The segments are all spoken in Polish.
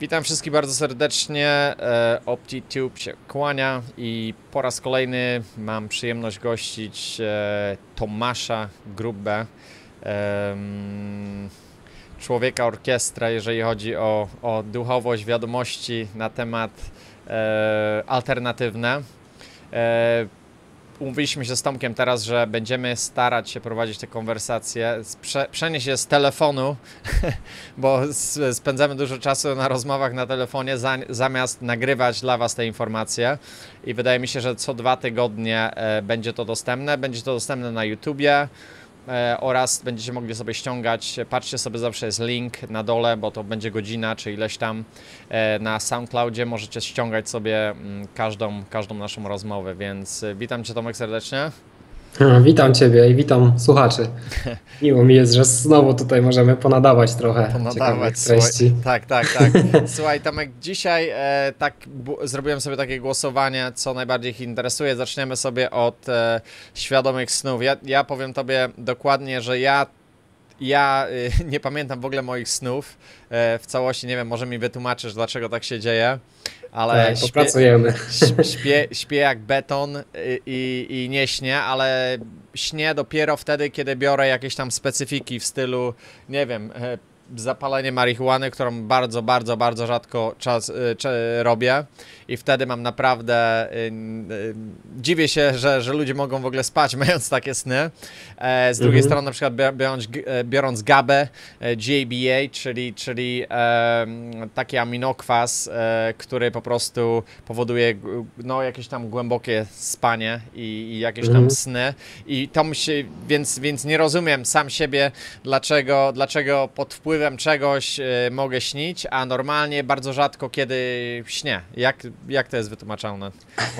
Witam wszystkich bardzo serdecznie. E, OptiTube się kłania i po raz kolejny mam przyjemność gościć e, Tomasza Grubę, człowieka orkiestra, jeżeli chodzi o, o duchowość, wiadomości na temat e, alternatywne umówiliśmy się z Tomkiem teraz, że będziemy starać się prowadzić te konwersacje, prze, przenieść je z telefonu, bo spędzamy dużo czasu na rozmowach na telefonie, za, zamiast nagrywać dla Was te informacje. I wydaje mi się, że co dwa tygodnie e, będzie to dostępne. Będzie to dostępne na YouTubie, oraz będziecie mogli sobie ściągać, patrzcie sobie zawsze jest link na dole, bo to będzie godzina czy ileś tam e, na SoundCloudzie, możecie ściągać sobie mm, każdą, każdą naszą rozmowę, więc e, witam Cię Tomek serdecznie. Witam Ciebie i witam słuchaczy. Miło mi jest, że znowu tutaj możemy ponadawać trochę. Ponadawać treści. tak, tak, tak. Słuchaj, Tomek, dzisiaj e, tak zrobiłem sobie takie głosowanie, co najbardziej ich interesuje. Zaczniemy sobie od e, świadomych snów. Ja, ja powiem Tobie dokładnie, że ja ja y, nie pamiętam w ogóle moich snów e, w całości. Nie wiem, może mi wytłumaczysz, dlaczego tak się dzieje ale tak, popracujemy. Śpię jak beton i, i, nie śnię, ale śnię dopiero wtedy, kiedy biorę jakieś tam specyfiki w stylu, nie wiem, e, zapalenie marihuany, którą bardzo, bardzo, bardzo rzadko czas, y, robię i wtedy mam naprawdę y, y, dziwię się, że, że ludzie mogą w ogóle spać mając takie sny. E, z drugiej mhm. strony na przykład biorąc, e, biorąc GABę, e, GABA, czyli, czyli taki aminokwas, który po prostu powoduje no, jakieś tam głębokie spanie i, i jakieś tam mhm. sny i to się, więc, więc nie rozumiem sam siebie, dlaczego, dlaczego pod wpływem czegoś mogę śnić, a normalnie bardzo rzadko kiedy śnię. Jak, jak to jest wytłumaczone?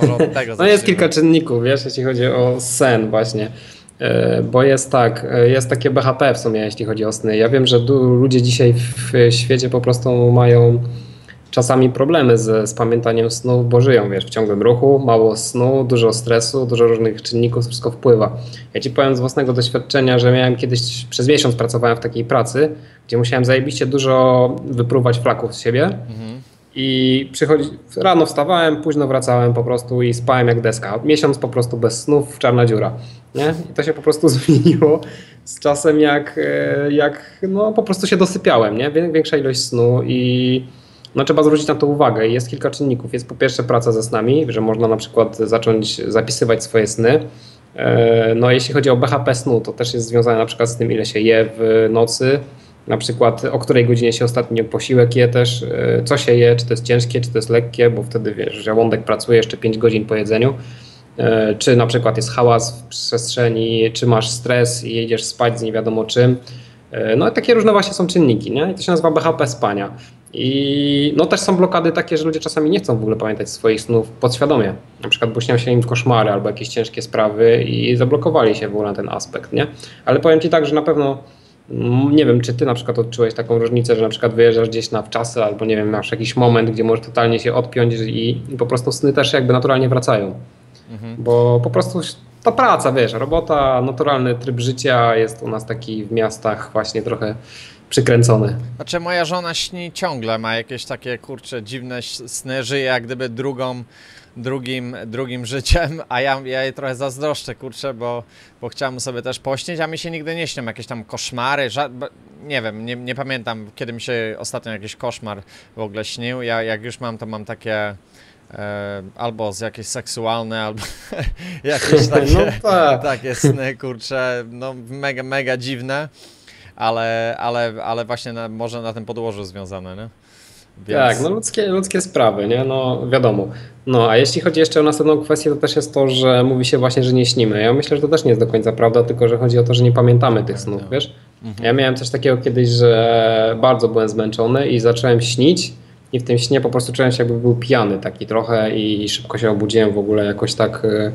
Może od tego No jest kilka czynników, wiesz, jeśli chodzi o sen właśnie. E, bo jest tak, e, jest takie BHP w sumie, jeśli chodzi o sny. Ja wiem, że ludzie dzisiaj w świecie po prostu mają czasami problemy z, z pamiętaniem snu, bo żyją wiesz, w ciągłym ruchu, mało snu, dużo stresu, dużo różnych czynników, wszystko wpływa. Ja ci powiem z własnego doświadczenia, że miałem kiedyś, przez miesiąc pracowałem w takiej pracy, gdzie musiałem zajebiście dużo wypróbować flaków z siebie. Mhm. I przychodzi, rano wstawałem, późno wracałem po prostu i spałem jak deska. Miesiąc po prostu bez snów, czarna dziura. Nie? I to się po prostu zmieniło z czasem, jak, e, jak no, po prostu się dosypiałem. Nie? Większa ilość snu i no trzeba zwrócić na to uwagę. Jest kilka czynników. Jest po pierwsze praca ze snami, że można na przykład zacząć zapisywać swoje sny. E, no jeśli chodzi o BHP snu, to też jest związane na przykład z tym, ile się je w nocy, na przykład o której godzinie się ostatnio posiłek je też, e, co się je, czy to jest ciężkie, czy to jest lekkie, bo wtedy wiesz, żołądek pracuje jeszcze 5 godzin po jedzeniu, e, czy na przykład jest hałas w przestrzeni, czy masz stres i jedziesz spać z nie wiadomo czym. No i takie różne właśnie są czynniki, nie? I to się nazywa BHP spania. I no też są blokady takie, że ludzie czasami nie chcą w ogóle pamiętać swoich snów podświadomie. Na przykład bo się im koszmary albo jakieś ciężkie sprawy i zablokowali się w ogóle na ten aspekt, nie? Ale powiem Ci tak, że na pewno nie wiem, czy Ty na przykład odczułeś taką różnicę, że na przykład wyjeżdżasz gdzieś na wczasy albo nie wiem, masz jakiś moment, gdzie możesz totalnie się odpiąć i, i po prostu sny też jakby naturalnie wracają. Mhm. Bo po prostu ta praca, wiesz, robota, naturalny tryb życia jest u nas taki w miastach właśnie trochę przykręcony. Znaczy moja żona śni ciągle, ma jakieś takie kurcze dziwne sny, żyje jak gdyby drugą, drugim, drugim życiem, a ja, ja jej trochę zazdroszczę, kurczę, bo, bo chciałam sobie też pośnić, a mi się nigdy nie śnią jakieś tam koszmary, nie wiem, nie, nie pamiętam kiedy mi się ostatnio jakiś koszmar w ogóle śnił, ja jak już mam, to mam takie E, albo z jakieś seksualne, albo jakieś takie, no tak. takie sny, kurcze, no mega, mega dziwne ale, ale, ale właśnie na, może na tym podłożu związane, nie? Więc... Tak, no ludzkie, ludzkie sprawy, nie? No wiadomo. No a jeśli chodzi jeszcze o następną kwestię, to też jest to, że mówi się właśnie, że nie śnimy. Ja myślę, że to też nie jest do końca prawda, tylko że chodzi o to, że nie pamiętamy tych snów, no. wiesz? Mhm. Ja miałem coś takiego kiedyś, że bardzo byłem zmęczony i zacząłem śnić i w tym śnie po prostu czułem się jakby był pijany taki trochę i szybko się obudziłem w ogóle jakoś tak e,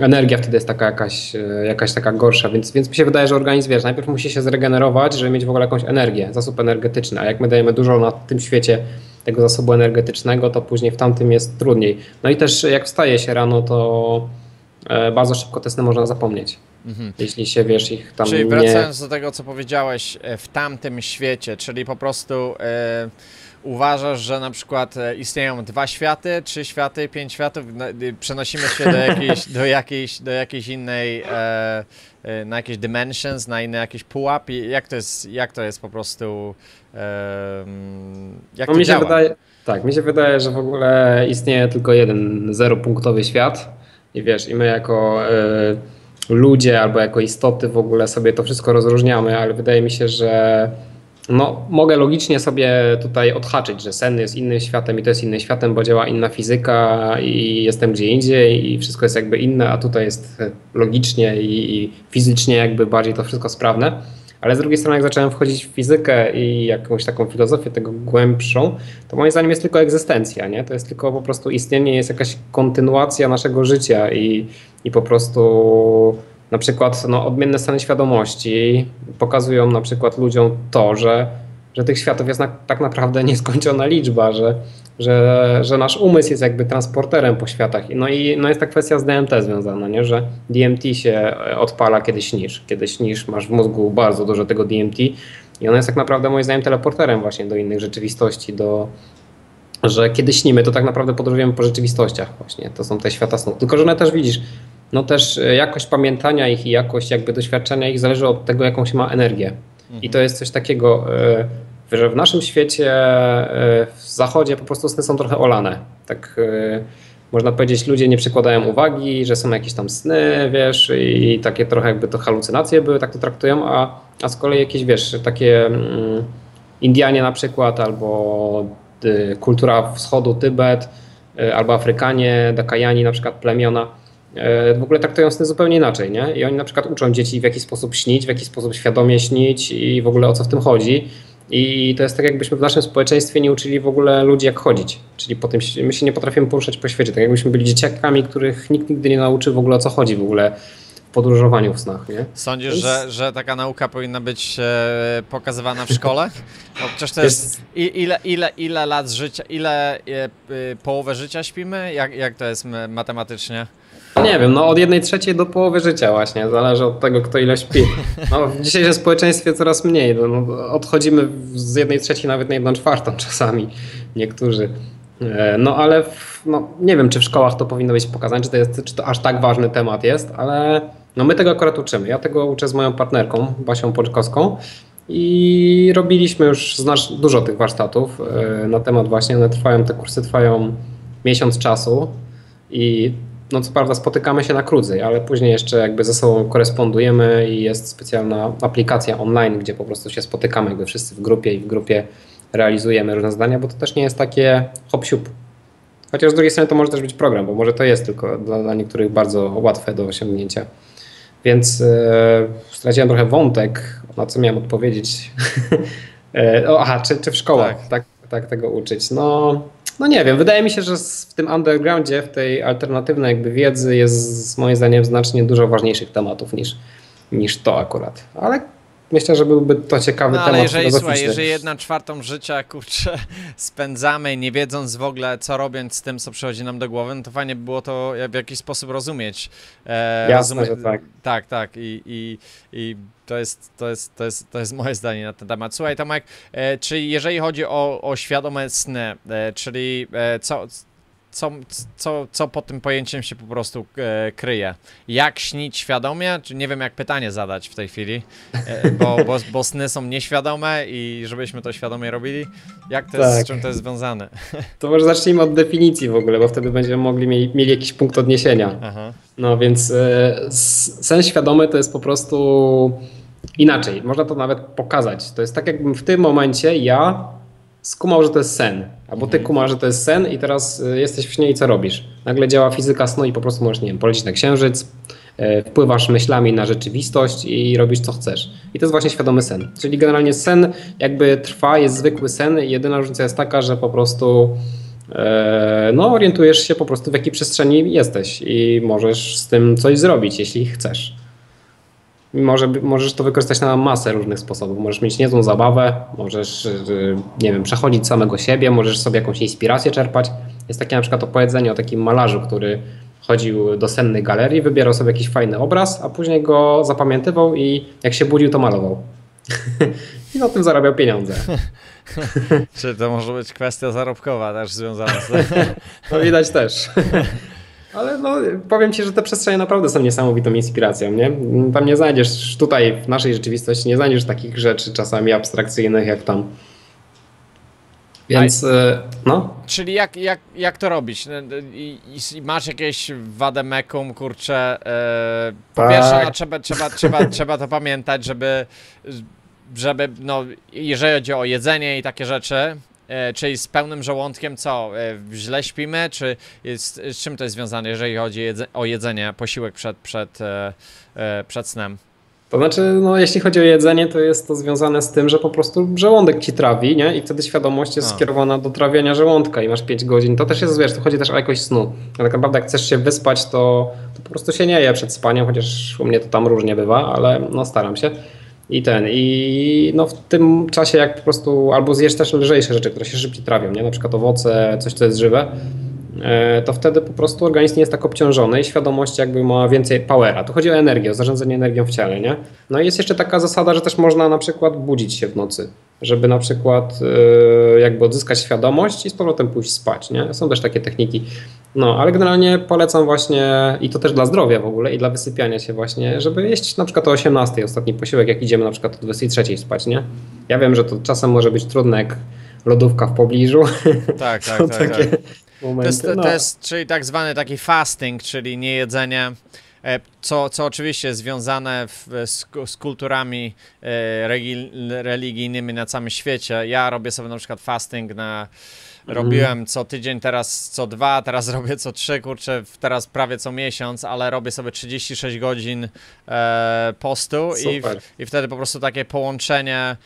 energia wtedy jest taka jakaś, e, jakaś taka gorsza, więc, więc mi się wydaje, że organizm, wiesz, najpierw musi się zregenerować, żeby mieć w ogóle jakąś energię, zasób energetyczny, a jak my dajemy dużo na tym świecie tego zasobu energetycznego, to później w tamtym jest trudniej. No i też jak wstaje się rano, to e, bardzo szybko te sny można zapomnieć. Mhm. Jeśli się wiesz ich tam Czyli wracając nie... do tego, co powiedziałeś, e, w tamtym świecie, czyli po prostu uważasz, że na przykład e, istnieją dwa światy, trzy światy, pięć światów, przenosimy się do jakiejś, do jakiejś, do jakiejś innej, e, e, na jakieś dimensions, na inne jakieś pułap? Jak to jest, jak to jest po prostu, e, jak no to mi się działa? Wydaje, tak, mi się wydaje, że w ogóle istnieje tylko jeden zeropunktowy świat i wiesz, i my jako e, ludzie albo jako istoty w ogóle sobie to wszystko rozróżniamy, ale wydaje mi się, że no, mogę logicznie sobie tutaj odhaczyć, że sen jest innym światem i to jest innym światem, bo działa inna fizyka i jestem gdzie indziej i wszystko jest jakby inne, a tutaj jest logicznie i, i fizycznie jakby bardziej to wszystko sprawne. Ale z drugiej strony, jak zacząłem wchodzić w fizykę i jakąś taką filozofię tego głębszą, to moim zdaniem jest tylko egzystencja, nie? To jest tylko po prostu istnienie, jest jakaś kontynuacja naszego życia i, i po prostu na przykład no, odmienne stany świadomości pokazują na przykład ludziom to, że, że tych światów jest na, tak naprawdę nieskończona liczba, że, że, że nasz umysł jest jakby transporterem po światach. No i no jest ta kwestia z DMT związana, nie? że DMT się odpala, kiedy śnisz. Kiedy śnisz, masz w mózgu bardzo dużo tego DMT i ono jest tak naprawdę moim zdaniem teleporterem właśnie do innych rzeczywistości, do, że kiedy śnimy, to tak naprawdę podróżujemy po rzeczywistościach właśnie. To są te świata snu. Tylko, że one też widzisz, no też e, jakość pamiętania ich i jakość jakby doświadczenia ich zależy od tego, jaką się ma energię. Mhm. I to jest coś takiego, e, że w naszym świecie, e, w zachodzie po prostu sny są trochę olane. Tak można powiedzieć, ludzie nie przykładają uwagi, że są jakieś tam sny, wiesz, i takie trochę jakby to halucynacje były, tak to traktują, a, a z kolei jakieś, wiesz, takie mm, Indianie na przykład, albo y, kultura wschodu, Tybet, y, albo Afrykanie, Dakajani na przykład plemiona, w ogóle traktują sny zupełnie inaczej, nie? I oni na przykład uczą dzieci w jaki sposób śnić, w jaki sposób świadomie śnić i w ogóle o co w tym chodzi. I to jest tak, jakbyśmy w naszym społeczeństwie nie uczyli w ogóle ludzi, jak chodzić. Czyli po tym, my się nie potrafimy poruszać po świecie. Tak jakbyśmy byli dzieciakami, których nikt nigdy nie nauczył w ogóle o co chodzi w ogóle w podróżowaniu w snach, nie? Sądzisz, że, że taka nauka powinna być e, pokazywana w szkole? Bo przecież to jest, jest... ile, ile, ile lat życia, ile e, e, połowę życia śpimy? Jak, jak to jest matematycznie? Nie wiem, no od jednej trzeciej do połowy życia właśnie, zależy od tego, kto ile śpi. No, w dzisiejszym społeczeństwie coraz mniej, no, no, odchodzimy z jednej trzeciej nawet na jedną czwartą czasami, niektórzy. E, no ale w, no, nie wiem, czy w szkołach to powinno być pokazane, czy to, jest, czy to aż tak ważny temat jest, ale no my tego akurat uczymy. Ja tego uczę z moją partnerką, Basią Polczkowską i robiliśmy już znasz, dużo tych warsztatów e, na temat właśnie, one trwają, te kursy trwają miesiąc czasu i no co prawda spotykamy się na krócej, ale później jeszcze jakby ze sobą korespondujemy i jest specjalna aplikacja online, gdzie po prostu się spotykamy jakby wszyscy w grupie i w grupie realizujemy różne zadania, bo to też nie jest takie hop -siup. Chociaż z drugiej strony to może też być program, bo może to jest tylko dla, dla niektórych bardzo łatwe do osiągnięcia. Więc yy, straciłem trochę wątek, na co miałem odpowiedzieć. E, o, aha, czy, czy w szkołach tak. tak, tak tego uczyć? No, no nie wiem, wydaje mi się, że w tym undergroundzie, w tej alternatywnej jakby wiedzy jest moim zdaniem znacznie dużo ważniejszych tematów niż, niż to akurat. Ale myślę, że byłby to ciekawy no, temat. Ale jeżeli, słuchaj, jeżeli jedna czwartą życia, kurczę, spędzamy nie wiedząc w ogóle, co robiąc z tym, co przychodzi nam do głowy, no to fajnie by było to w jakiś sposób rozumieć. E, Jasne, rozumie... że tak. Tak, tak. I, i, i to jest, to, jest, to, jest, to jest moje zdanie na ten temat. Słuchaj, Tomek, e, czyli jeżeli chodzi o, o świadome sny, e, czyli e, co, co, co, co pod tym pojęciem się po prostu e, kryje. Jak śnić świadomie? Czy nie wiem, jak pytanie zadać w tej chwili, e, bo, bo, bo, sny są nieświadome i żebyśmy to świadomie robili. Jak to tak. jest, z czym to jest związane? To może zacznijmy od definicji w ogóle, bo wtedy będziemy mogli mieli, mieli jakiś punkt odniesienia. Aha. No więc e, sen świadomy to jest po prostu inaczej. Można to nawet pokazać. To jest tak, jakbym w tym momencie ja skumał, że to jest sen. Albo ty mhm. kumasz, że to jest sen i teraz y, jesteś w śnie i co robisz? Nagle działa fizyka snu i po prostu możesz, nie wiem, polecieć na księżyc, y, wpływasz myślami na rzeczywistość i robisz co chcesz. I to jest właśnie świadomy sen. Czyli generalnie sen jakby trwa, jest zwykły sen i jedyna różnica jest taka, że po prostu y, no, orientujesz się po prostu w jakiej przestrzeni jesteś i możesz z tym coś zrobić, jeśli chcesz. Może, możesz to wykorzystać na masę różnych sposobów. Możesz mieć niezłą zabawę, możesz, y, nie wiem, przechodzić samego siebie, możesz sobie jakąś inspirację czerpać. Jest takie na przykład opowiedzenie o takim malarzu, który chodził do sennej galerii, wybierał sobie jakiś fajny obraz, a później go zapamiętywał i jak się budził, to malował. I na tym zarabiał pieniądze. Czy to może być kwestia zarobkowa też związana z tym? No widać też. Ale no, powiem Ci, że te przestrzenie naprawdę są niesamowitą inspiracją, nie? Tam nie znajdziesz, tutaj w naszej rzeczywistości nie znajdziesz takich rzeczy czasami abstrakcyjnych jak tam. Więc, e, no. Czyli jak, jak, jak to robić? I, i masz jakieś wademekum, kurczę. E, po Tak. pierwsze, no, trzeba, trzeba, trzeba, trzeba to pamiętać, żeby, żeby, no, jeżeli chodzi o jedzenie i takie rzeczy, e, czyli z pełnym żołądkiem, co? E, źle śpimy, czy jest, z czym to jest związane, jeżeli chodzi jedze, o jedzenie, posiłek przed, przed, e, e, przed snem? To znaczy, no, jeśli chodzi o jedzenie, to jest to związane z tym, że po prostu żołądek ci trawi, nie? I wtedy świadomość jest A. skierowana do trawienia żołądka i masz 5 godzin. To też jest, wiesz, to chodzi też o jakość snu. A tak naprawdę, jak chcesz się wyspać, to, to po prostu się nie je przed spaniem, chociaż u mnie to tam różnie bywa, ale no staram się. I ten, i no w tym czasie jak po prostu, albo zjesz też lżejsze rzeczy, które się szybciej trawią, nie? Na przykład owoce, coś, co jest żywe, e, to wtedy po prostu organizm nie jest tak obciążony i świadomość jakby ma więcej powera. Tu chodzi o energię, o zarządzanie energią w ciele, nie? No i jest jeszcze taka zasada, że też można na przykład budzić się w nocy, żeby na przykład e, jakby odzyskać świadomość i z powrotem pójść spać, nie? Są też takie techniki. No, ale generalnie polecam właśnie, i to też dla zdrowia w ogóle, i dla wysypiania się właśnie, żeby jeść na przykład o 18, ostatni posiłek, jak idziemy na przykład o 23 spać, nie? Ja wiem, że to czasem może być trudne, jak lodówka w pobliżu. Tak, tak, Są tak. takie tak. momenty. To jest, no. to jest czyli tak zwany taki fasting, czyli niejedzenie, e, co, co oczywiście jest związane w, z, z kulturami e, religijnymi na całym świecie. Ja robię sobie na przykład fasting na. Robiłem co tydzień, teraz co dwa, teraz robię co trzy, kurczę, teraz prawie co miesiąc, ale robię sobie 36 godzin e, postu i, Super. i wtedy po prostu takie połączenie e,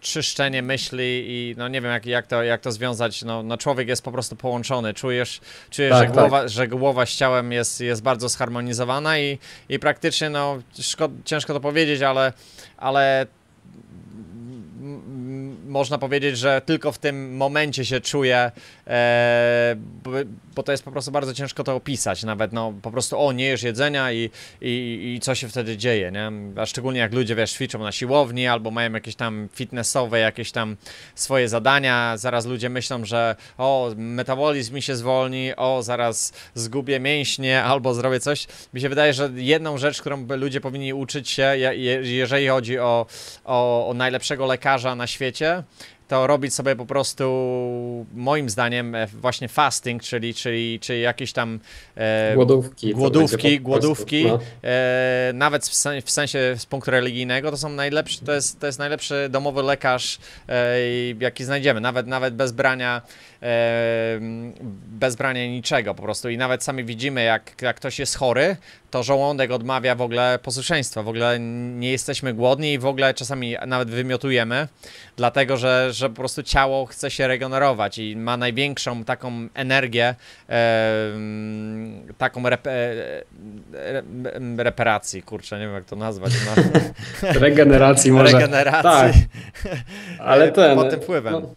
czyszczenie myśli i no nie wiem jak, jak, to, jak to związać, no, no człowiek jest po prostu połączony, czujesz, czujesz Tak, że, tak. głowa, że głowa z ciałem jest, jest bardzo zharmonizowana i, i praktycznie no szko, ciężko to powiedzieć, ale, ale można powiedzieć, że tylko w tym momencie się czuję, e, bo, bo to jest po prostu bardzo ciężko to opisać, nawet no po prostu o, nie jesz jedzenia i, i, i co się wtedy dzieje, nie? A szczególnie jak ludzie, wiesz, ćwiczą na siłowni albo mają jakieś tam fitnessowe, jakieś tam swoje zadania, zaraz ludzie myślą, że o, metabolizm mi się zwolni, o, zaraz zgubię mięśnie albo zrobię coś. Mi się wydaje, że jedną rzecz, którą ludzie powinni uczyć się, je- je- jeżeli chodzi o, o, o najlepszego lekarza na świecie, to robić sobie po prostu, moim zdaniem, e, właśnie fasting, czyli, czyli, czyli jakieś tam e, Głodówki. głodówki, głodówki, no. e, nawet w, sen, w sensie z punktu religijnego, to są najlepszy, to jest, to jest najlepszy domowy lekarz, e, jaki znajdziemy, nawet, nawet bez brania, bez brania niczego po prostu i nawet sami widzimy, jak, jak ktoś jest chory, to żołądek odmawia w ogóle posłuszeństwa, w ogóle nie jesteśmy głodni i w ogóle czasami nawet wymiotujemy, dlatego że, że po prostu ciało chce się regenerować i ma największą taką energię, e, taką rep, e, re, reparacji, kurczę, nie wiem jak to nazwać, no, Regeneracji może. regeneracji, Tak, ale ten. pod tym wpływem. no,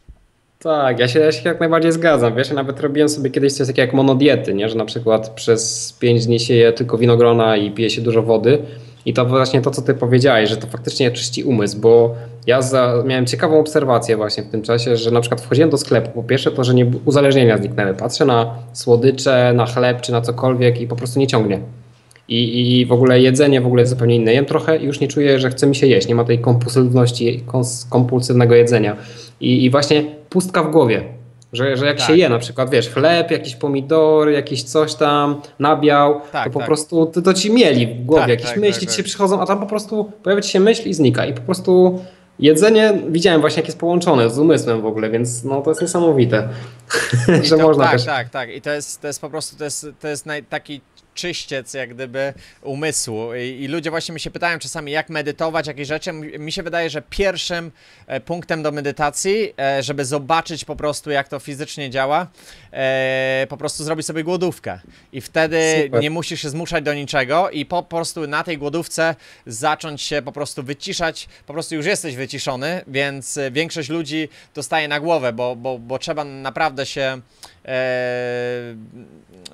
tak, ja się, ja się jak najbardziej zgadzam. Wiesz, ja nawet robiłem sobie kiedyś coś takiego jak monodiety, nie? że na przykład przez 5 dni się je tylko winogrona i pije się dużo wody. I to właśnie to, co ty powiedziałeś, że to faktycznie czyści umysł, bo ja za, miałem ciekawą obserwację właśnie w tym czasie, że na przykład wchodziłem do sklepu, po pierwsze to, że nie, uzależnienia zniknęły. Patrzę na słodycze, na chleb czy na cokolwiek i po prostu nie ciągnie. I, I w ogóle jedzenie w ogóle jest zupełnie inne. Jem trochę i już nie czuję, że chce mi się jeść. Nie ma tej kompulsywności, kompulsywnego jedzenia. I, I właśnie pustka w głowie. Że, że jak Tak. się je na przykład, wiesz, chleb, jakieś pomidory, jakieś coś tam, nabiał, Tak, to po tak. prostu to, to ci mieli w głowie, Tak, jakieś tak, myśli tak, ci się przychodzą, a tam po prostu pojawia ci się myśl i znika. I po prostu jedzenie widziałem właśnie, jak jest połączone z umysłem w ogóle, więc no to jest niesamowite, I że to, można tak, też... tak, tak. I to jest, to jest po prostu, to jest, to jest naj, taki czyściec jak gdyby umysłu I, i ludzie właśnie mi się pytają czasami jak medytować, jakie rzeczy. Mi się wydaje, że pierwszym e, punktem do medytacji, e, żeby zobaczyć po prostu jak to fizycznie działa, e, po prostu zrobić sobie głodówkę i wtedy Super. nie musisz się zmuszać do niczego i po prostu na tej głodówce zacząć się po prostu wyciszać, po prostu już jesteś wyciszony, więc większość ludzi dostaje na głowę, bo, bo, bo trzeba naprawdę się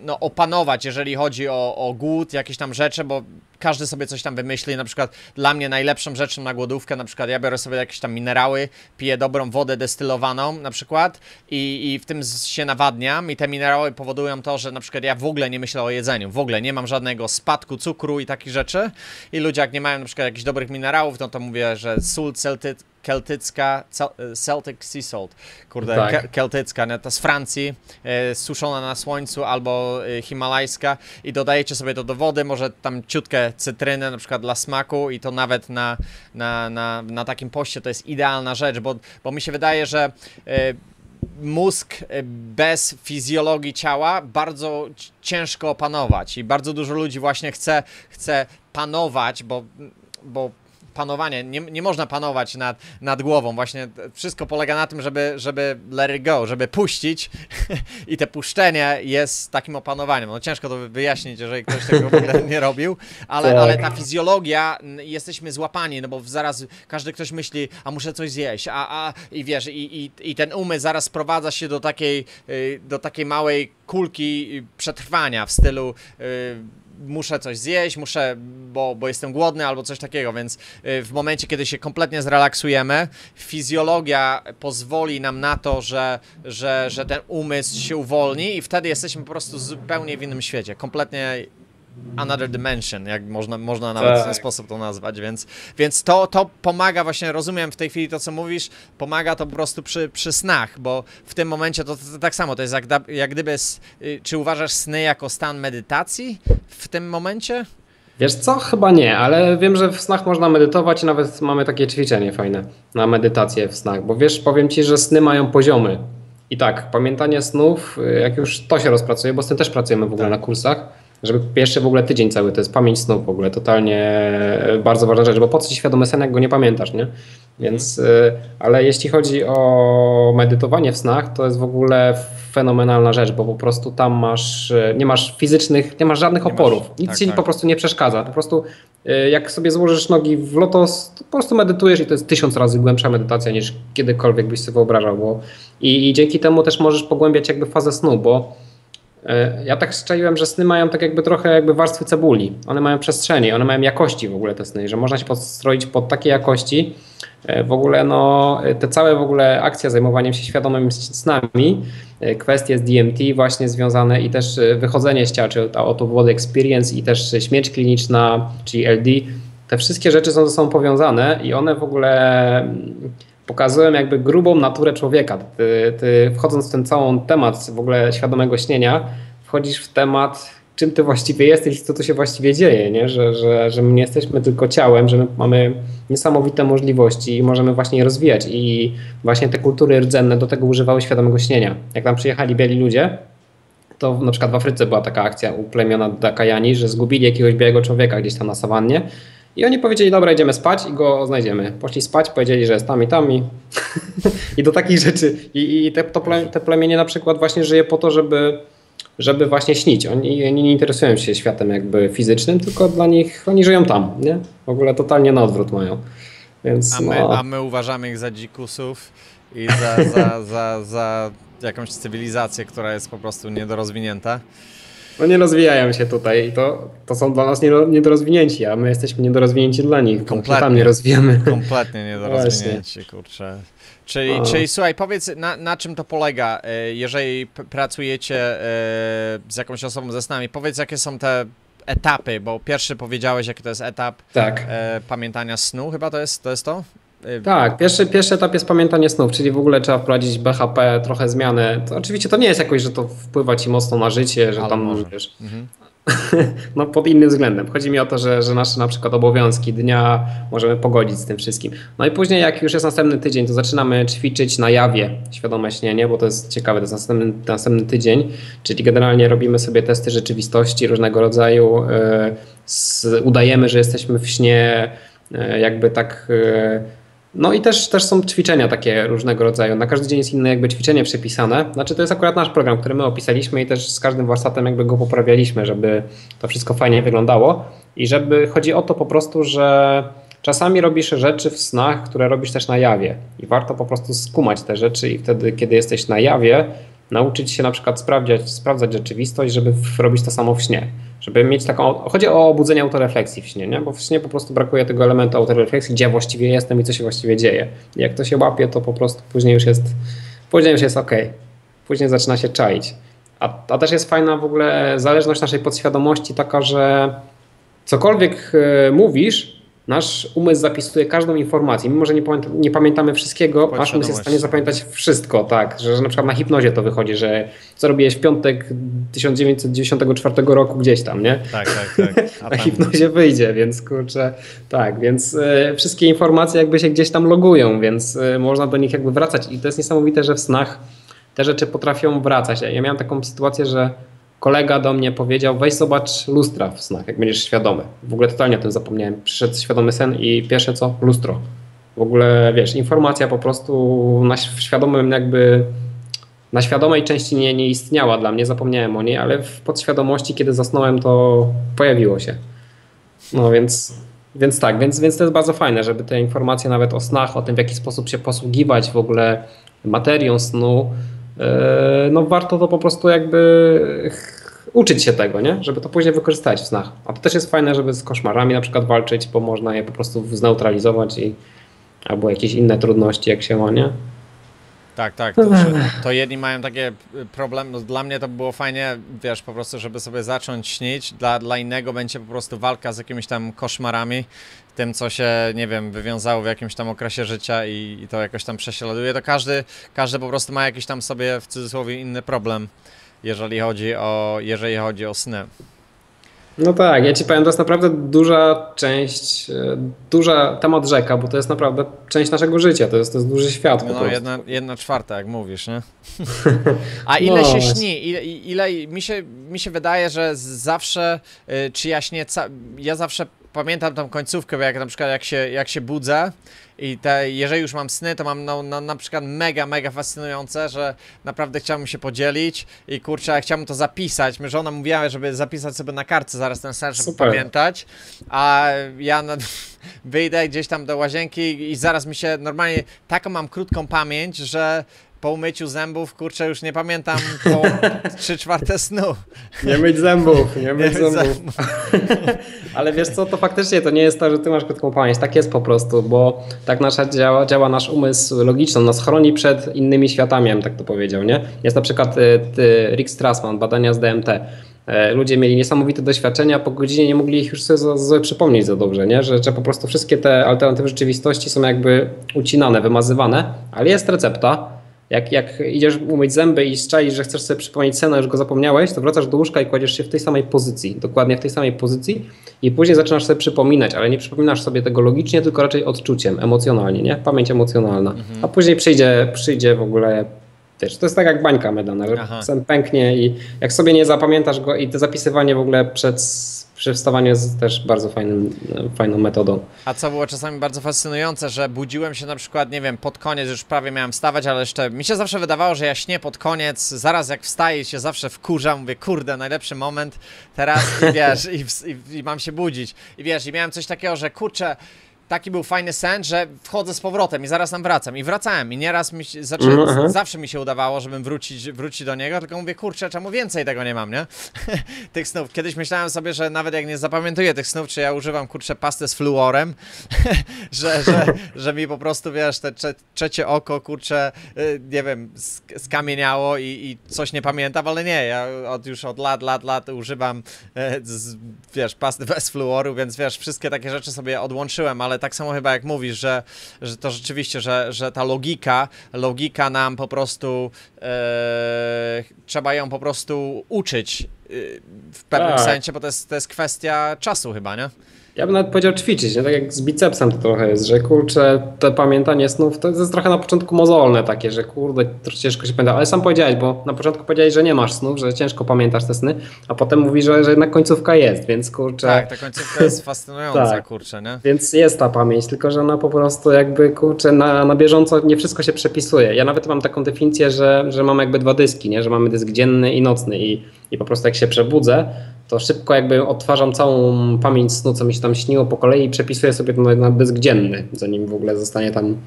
no, opanować, jeżeli chodzi o, o głód, jakieś tam rzeczy, bo każdy sobie coś tam wymyśli, na przykład dla mnie najlepszą rzeczą na głodówkę, na przykład ja biorę sobie jakieś tam minerały, piję dobrą wodę destylowaną na przykład i, i w tym się nawadniam i te minerały powodują to, że na przykład ja w ogóle nie myślę o jedzeniu, w ogóle nie mam żadnego spadku cukru i takich rzeczy. I ludzie jak nie mają na przykład jakichś dobrych minerałów, no to mówię, że sól celty, keltycka, Celtic Sea Salt, kurde, tak. ke, keltycka, to z Francji, e, suszona na słońcu albo e, himalajska. I dodajecie sobie to do wody, może tam ciutkę cytryny na przykład dla smaku i to nawet na, na, na, na takim poście to jest idealna rzecz, bo, bo mi się wydaje, że e, mózg e, bez fizjologii ciała bardzo ciężko opanować i bardzo dużo ludzi właśnie chce, chce panować, bo, bo panowanie, nie, nie można panować nad, nad głową, właśnie wszystko polega na tym, żeby, żeby let it go, żeby puścić i te puszczenie jest takim opanowaniem. No ciężko to wyjaśnić, jeżeli ktoś tego w ogóle nie robił, ale, tak. ale ta fizjologia, jesteśmy złapani, no bo zaraz każdy ktoś myśli, a muszę coś zjeść, a, a i wiesz, i, i, i ten umysł zaraz sprowadza się do takiej, y, do takiej małej kulki przetrwania w stylu y, muszę coś zjeść, muszę, bo, bo jestem głodny albo coś takiego, więc y, w momencie, kiedy się kompletnie zrelaksujemy, fizjologia pozwoli nam na to, że, że, że ten umysł się uwolni i wtedy jesteśmy po prostu zupełnie w innym świecie, kompletnie another dimension, jak można, można nawet tak. w ten sposób to nazwać, więc, więc to, to pomaga właśnie, rozumiem w tej chwili to, co mówisz, pomaga to po prostu przy, przy snach, bo w tym momencie to, to, to tak samo, to jest jak, jak gdyby, y, czy uważasz sny jako stan medytacji w tym momencie? Wiesz co? Chyba nie, ale wiem, że w snach można medytować i nawet mamy takie ćwiczenie fajne na medytację w snach, bo wiesz, powiem Ci, że sny mają poziomy. I tak, pamiętanie snów, y, jak już to się rozpracuje, bo z tym też pracujemy w ogóle tak. na kursach, żeby pierwszy w ogóle tydzień cały to jest pamięć snu w ogóle, totalnie e, bardzo ważna rzecz, bo po co ci świadomy sen, jak go nie pamiętasz, nie? Więc, e, ale jeśli chodzi o medytowanie w snach, to jest w ogóle fenomenalna rzecz, bo po prostu tam masz, e, nie masz fizycznych, nie masz żadnych nie oporów, masz, nic tak, ci tak. po prostu nie przeszkadza, po prostu jak sobie złożysz nogi w lotos, to po prostu medytujesz i to jest tysiąc razy głębsza medytacja niż kiedykolwiek byś sobie wyobrażał, bo i, i dzięki temu też możesz pogłębiać jakby fazę snu, bo ja tak strzeliłem, że sny mają tak jakby trochę jakby warstwy cebuli. One mają przestrzenie, one mają jakości w ogóle te sny, że można się podstroić pod takie jakości. E, w ogóle no, te całe w ogóle akcja zajmowaniem się świadomymi snami, e, kwestie z DMT właśnie związane i też wychodzenie z ciała, czyli auto body experience i też śmierć kliniczna, czyli LD, te wszystkie rzeczy są ze sobą powiązane i one w ogóle pokazują jakby grubą naturę człowieka. Ty, ty, wchodząc w ten cały temat w ogóle świadomego śnienia, wchodzisz w temat, czym ty właściwie jesteś i co tu się właściwie dzieje, nie? Że, że, że my nie jesteśmy tylko ciałem, że my mamy niesamowite możliwości i możemy właśnie je rozwijać. I właśnie te kultury rdzenne do tego używały świadomego śnienia. Jak tam przyjechali biali ludzie, to na przykład w Afryce była taka akcja u plemiona Dakajani, że zgubili jakiegoś białego człowieka gdzieś tam na sawannie i oni powiedzieli, dobra, idziemy spać i go znajdziemy. Poszli spać, powiedzieli, że jest tam i tam i, i do takich rzeczy. I, i te, to ple, te plemienie na przykład właśnie żyje po to, żeby, żeby właśnie śnić. Oni, oni nie interesują się światem jakby fizycznym, tylko dla nich, oni żyją tam, nie? W ogóle totalnie na odwrót mają. Więc, a, my, no. a my uważamy ich za dzikusów i za, za, za, za jakąś cywilizację, która jest po prostu niedorozwinięta. No nie rozwijają się tutaj i to, to są dla nas niedorozwinięci, a my jesteśmy niedorozwinięci dla nich. Kompletnie. Tam nie rozwijamy. Kompletnie niedorozwinięci, kurczę. Czyli, czyli słuchaj, powiedz na, na czym to polega, e, jeżeli pracujecie e, z jakąś osobą ze snami, powiedz jakie są te etapy, bo pierwszy powiedziałeś jaki to jest etap tak. E, pamiętania snu, chyba to jest to? Jest to? Y, tak, pierwszy, pierwszy etap jest pamiętanie snów, czyli w ogóle trzeba wprowadzić BHP, trochę zmiany. To oczywiście to nie jest jakoś, że to wpływa ci mocno na życie, że Ale tam może. wiesz. Mhm. no pod innym względem. Chodzi mi o to, że, że nasze na przykład obowiązki dnia możemy pogodzić z tym wszystkim. No i później jak już jest następny tydzień, to zaczynamy ćwiczyć na jawie świadome śnienie, bo to jest ciekawe, to jest następny, następny tydzień, czyli generalnie robimy sobie testy rzeczywistości różnego rodzaju, yy, udajemy, że jesteśmy w śnie, yy, jakby tak... Yy, no i też, też są ćwiczenia takie różnego rodzaju. Na każdy dzień jest inne jakby ćwiczenie przypisane. Znaczy to jest akurat nasz program, który my opisaliśmy i też z każdym warsztatem jakby go poprawialiśmy, żeby to wszystko fajnie wyglądało. I żeby chodzi o to po prostu, że czasami robisz rzeczy w snach, które robisz też na jawie. I warto po prostu skumać te rzeczy i wtedy, kiedy jesteś na jawie, nauczyć się na przykład sprawdzać, sprawdzać rzeczywistość, żeby robić to samo w śnie. Żeby mieć taką. Chodzi o obudzenie autorefleksji w śnie, nie? bo w śnie po prostu brakuje tego elementu autorefleksji, gdzie ja właściwie jestem i co się właściwie dzieje. Jak to się łapie, to po prostu później już jest, później już jest ok. Później zaczyna się czaić. A, a też jest fajna w ogóle zależność naszej podświadomości, taka, że cokolwiek e, mówisz, Nasz umysł zapisuje każdą informację, mimo że nie, nie pamiętamy wszystkiego, nasz umysł jest w stanie zapamiętać wszystko, tak, że, że na przykład na hipnozie to wychodzi, że co robiłeś w piątek 1994 roku gdzieś tam, nie? Tak, tak, tak. Na hipnozie wyjdzie, więc kurczę, tak, więc y, wszystkie informacje jakby się gdzieś tam logują, więc y, można do nich jakby wracać i to jest niesamowite, że w snach te rzeczy potrafią wracać. Ja miałem taką sytuację, że kolega do mnie powiedział, weź zobacz lustra w snach, jak będziesz świadomy. W ogóle totalnie o tym zapomniałem. Przyszedł świadomy sen i pierwsze co? Lustro. W ogóle, wiesz, informacja po prostu na świadomym jakby na świadomej części nie, nie istniała dla mnie, zapomniałem o niej, ale w podświadomości, kiedy zasnąłem, to pojawiło się. No więc, więc tak, więc, więc to jest bardzo fajne, żeby te informacje nawet o snach, o tym w jaki sposób się posługiwać w ogóle materią snu, no warto to po prostu jakby uczyć się tego, nie? żeby to później wykorzystać w snach. A to też jest fajne, żeby z koszmarami na przykład walczyć, bo można je po prostu zneutralizować i albo jakieś inne trudności, jak się ma, nie? Tak, tak. To, to jedni mają takie y, problemy. No, dla mnie to było fajnie, wiesz, po prostu, żeby sobie zacząć śnić. Dla, dla innego będzie po prostu walka z jakimiś tam koszmarami, tym, co się, nie wiem, wywiązało w jakimś tam okresie życia i, i to jakoś tam prześladuje. To każdy, każdy po prostu ma jakiś tam sobie w cudzysłowie inny problem, jeżeli chodzi o, jeżeli chodzi o sny. No tak, ja ci powiem, to jest naprawdę duża część, e, duża temat rzeka, bo to jest naprawdę część naszego życia, to jest, to jest duży świat. No, jedna, jedna czwarta, jak mówisz, nie? A ile no. się śni? Ile, ile mi, się, mi się wydaje, że zawsze, y, czy ja śnię, ja zawsze pamiętam tą końcówkę, bo jak na przykład jak się, jak się budzę i te, jeżeli już mam sny, to mam no, no, na przykład mega, mega fascynujące, że naprawdę chciałbym się podzielić i kurczę, chciałbym to zapisać. My żona mówiła, żeby zapisać sobie na kartce zaraz ten sen, żeby Super. pamiętać, a ja na, wyjdę gdzieś tam do łazienki i zaraz mi się normalnie, taką mam krótką pamięć, że po umyciu zębów, kurczę, już nie pamiętam po 3 czwarte snu. Nie myć zębów, nie myć zębów. zębów. Ale wiesz co, to faktycznie to nie jest to, że ty masz krótką pamięć, tak jest po prostu, bo tak nasza działa, działa nasz umysł logiczny, nas chroni przed innymi światami, ja bym tak to powiedział, nie? Jest na przykład y, ty, Rick Strassman, badania z DMT. E, ludzie mieli niesamowite doświadczenia, po godzinie nie mogli ich już sobie za, za przypomnieć za dobrze, nie? Że, że po prostu wszystkie te alternatywy rzeczywistości są jakby ucinane, wymazywane, ale jest recepta, jak, jak idziesz umyć zęby i strzelisz, że chcesz sobie przypomnieć sen, a już go zapomniałeś, to wracasz do łóżka i kładziesz się w tej samej pozycji, dokładnie w tej samej pozycji i później zaczynasz sobie przypominać, ale nie przypominasz sobie tego logicznie, tylko raczej odczuciem, emocjonalnie, nie? Pamięć emocjonalna. Mhm. A później przyjdzie, przyjdzie w ogóle też. To jest tak jak bańka medana, że Aha. sen pęknie i jak sobie nie zapamiętasz go i to zapisywanie w ogóle przed przy wstawaniu jest też bardzo fajnym, fajną metodą. A co było czasami bardzo fascynujące, że budziłem się na przykład, nie wiem, pod koniec, już prawie miałem wstawać, ale jeszcze mi się zawsze wydawało, że ja śnię pod koniec, zaraz jak wstaję się zawsze wkurzam, mówię, kurde, najlepszy moment teraz i wiesz, i, i, i mam się budzić. I wiesz, i miałem coś takiego, że kurczę, taki był fajny sen, że wchodzę z powrotem i zaraz tam wracam. I wracałem. I nieraz mi się, znaczy, mm, zawsze mi się udawało, żebym wrócić, wrócić do niego, tylko mówię, kurczę, czemu więcej tego nie mam, nie? tych snów. Kiedyś myślałem sobie, że nawet jak nie zapamiętuję tych snów, czy ja używam, kurczę, pastę z fluorem, że, że, że mi po prostu, wiesz, te trzecie oko, kurczę, y, nie wiem, skamieniało i, i coś nie pamiętam, ale nie, ja od, już od lat, lat, lat używam, e, z, wiesz, pasty bez fluoru, więc wiesz, wszystkie takie rzeczy sobie odłączyłem, ale tak samo chyba jak mówisz, że, że to rzeczywiście, że, że ta logika, logika nam po prostu e, trzeba ją po prostu uczyć e, w pewnym tak. sensie, bo to jest, to jest kwestia czasu chyba, nie? Ja bym nawet powiedział ćwiczyć, nie? tak jak z bicepsem to trochę jest, że kurczę, to pamiętanie snów to jest trochę na początku mozolne takie, że kurde, trochę ciężko się pamięta, ale sam powiedziałeś, bo na początku powiedziałeś, że nie masz snów, że ciężko pamiętasz te sny, a potem mówisz, że, że jednak końcówka jest, więc kurczę... Tak, ta końcówka jest fascynująca, tak. kurczę, nie? Więc jest ta pamięć, tylko że ona po prostu jakby, kurczę, na, na bieżąco nie wszystko się przepisuje. Ja nawet mam taką definicję, że, że mam jakby dwa dyski, nie? Że mamy dysk dzienny i nocny i, i po prostu jak się przebudzę, to szybko jakby odtwarzam całą pamięć snu, co mi się tam śniło po kolei i przepisuję sobie to na dysk dzienny, zanim w ogóle zostanie tam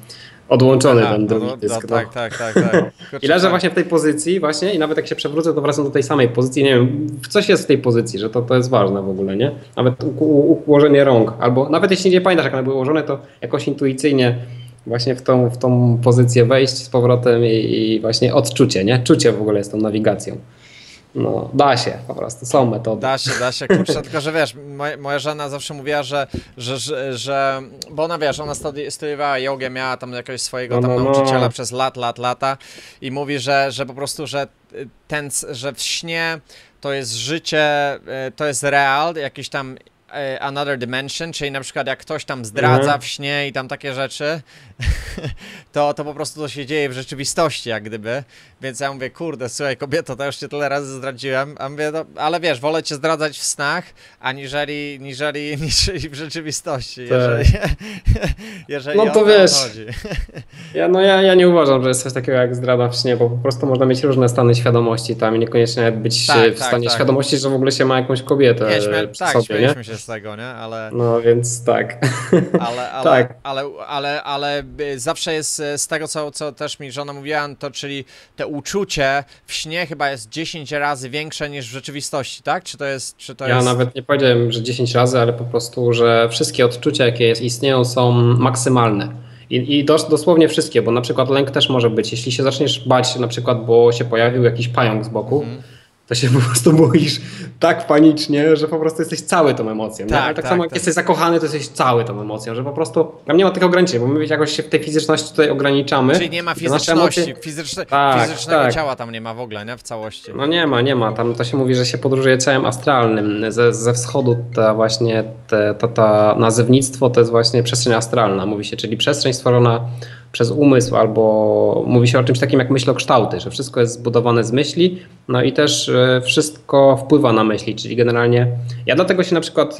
odłączony Aha, ten no, drugi no, dysk. no, tak, tak, tak, tak. I leżę tak. właśnie w tej pozycji właśnie i nawet jak się przewrócę, to wracam do tej samej pozycji. Nie wiem, coś jest w tej pozycji, że to, to jest ważne w ogóle, nie? Nawet ułożenie rąk, albo nawet jeśli nie pamiętasz, jak one były ułożone, to jakoś intuicyjnie właśnie w tą, w tą pozycję wejść z powrotem i, i właśnie odczucie, nie? Czucie w ogóle jest tą nawigacją. No, da się po prostu, są metody. Da się, da się, kurczę, tylko że wiesz, moja, moja żona zawsze mówiła, że, że, że, że bo ona wiesz, ona studi studiowała jogę, miała tam jakiegoś swojego tam No, no, no. nauczyciela przez lat, lat, lata i mówi, że, że po prostu, że ten, że w śnie to jest życie, y, to jest real, jakiś tam y, another dimension, czyli na przykład jak ktoś tam zdradza Mhm. w śnie i tam takie rzeczy, to, to po prostu to się dzieje w rzeczywistości, jak gdyby. Więc ja mówię, kurde, słuchaj, kobieto, to już cię tyle razy zdradziłem. A mówię, no, ale wiesz, wolę cię zdradzać w snach, aniżeli, niżeli, niżeli w rzeczywistości, jeżeli, jeżeli No to wiesz. chodzi. Ja, no ja, ja nie uważam, że jest coś takiego jak zdrada w śnie, bo po prostu można mieć różne stany świadomości tam i niekoniecznie być Tak, w tak, stanie tak. świadomości, że w ogóle się ma jakąś kobietę Nie, śmia- przy tak, sobie, nie? się z tego, nie? Ale, No więc tak. ale, ale, Tak. ale, ale, ale zawsze jest y, z tego, co, co też mi żona mówiła, to czyli te uczucie w śnie chyba jest 10 razy większe niż w rzeczywistości, tak? Czy to jest, czy to Ja jest... nawet nie powiedziałem, że 10 razy, ale po prostu, że wszystkie odczucia, jakie istnieją, są maksymalne. I, i dos, dosłownie wszystkie, bo na przykład lęk też może być. Jeśli się zaczniesz bać, na przykład, bo się pojawił jakiś pająk z boku, Mhm. To się po prostu boisz tak panicznie, że po prostu jesteś cały tą emocją. Tak, Ale tak, tak, samo jak tak. jesteś zakochany, to jesteś cały tą emocją, że po prostu tam nie ma tych ograniczeń, bo my jakoś się w tej fizyczności tutaj ograniczamy. Czyli nie ma fizyczności, emocje- fizyczne, Tak, fizycznego tak. ciała tam nie ma w ogóle, nie? W całości. No nie ma, nie ma. Tam to się mówi, że się podróżuje ciałem astralnym. Ze, ze wschodu ta właśnie te, ta, ta nazewnictwo to jest właśnie przestrzeń astralna, mówi się, czyli przestrzeń stworzona przez umysł, albo mówi się o czymś takim jak myślokształty, że wszystko jest zbudowane z myśli, no i też e, wszystko wpływa na myśli, czyli generalnie ja dlatego się na przykład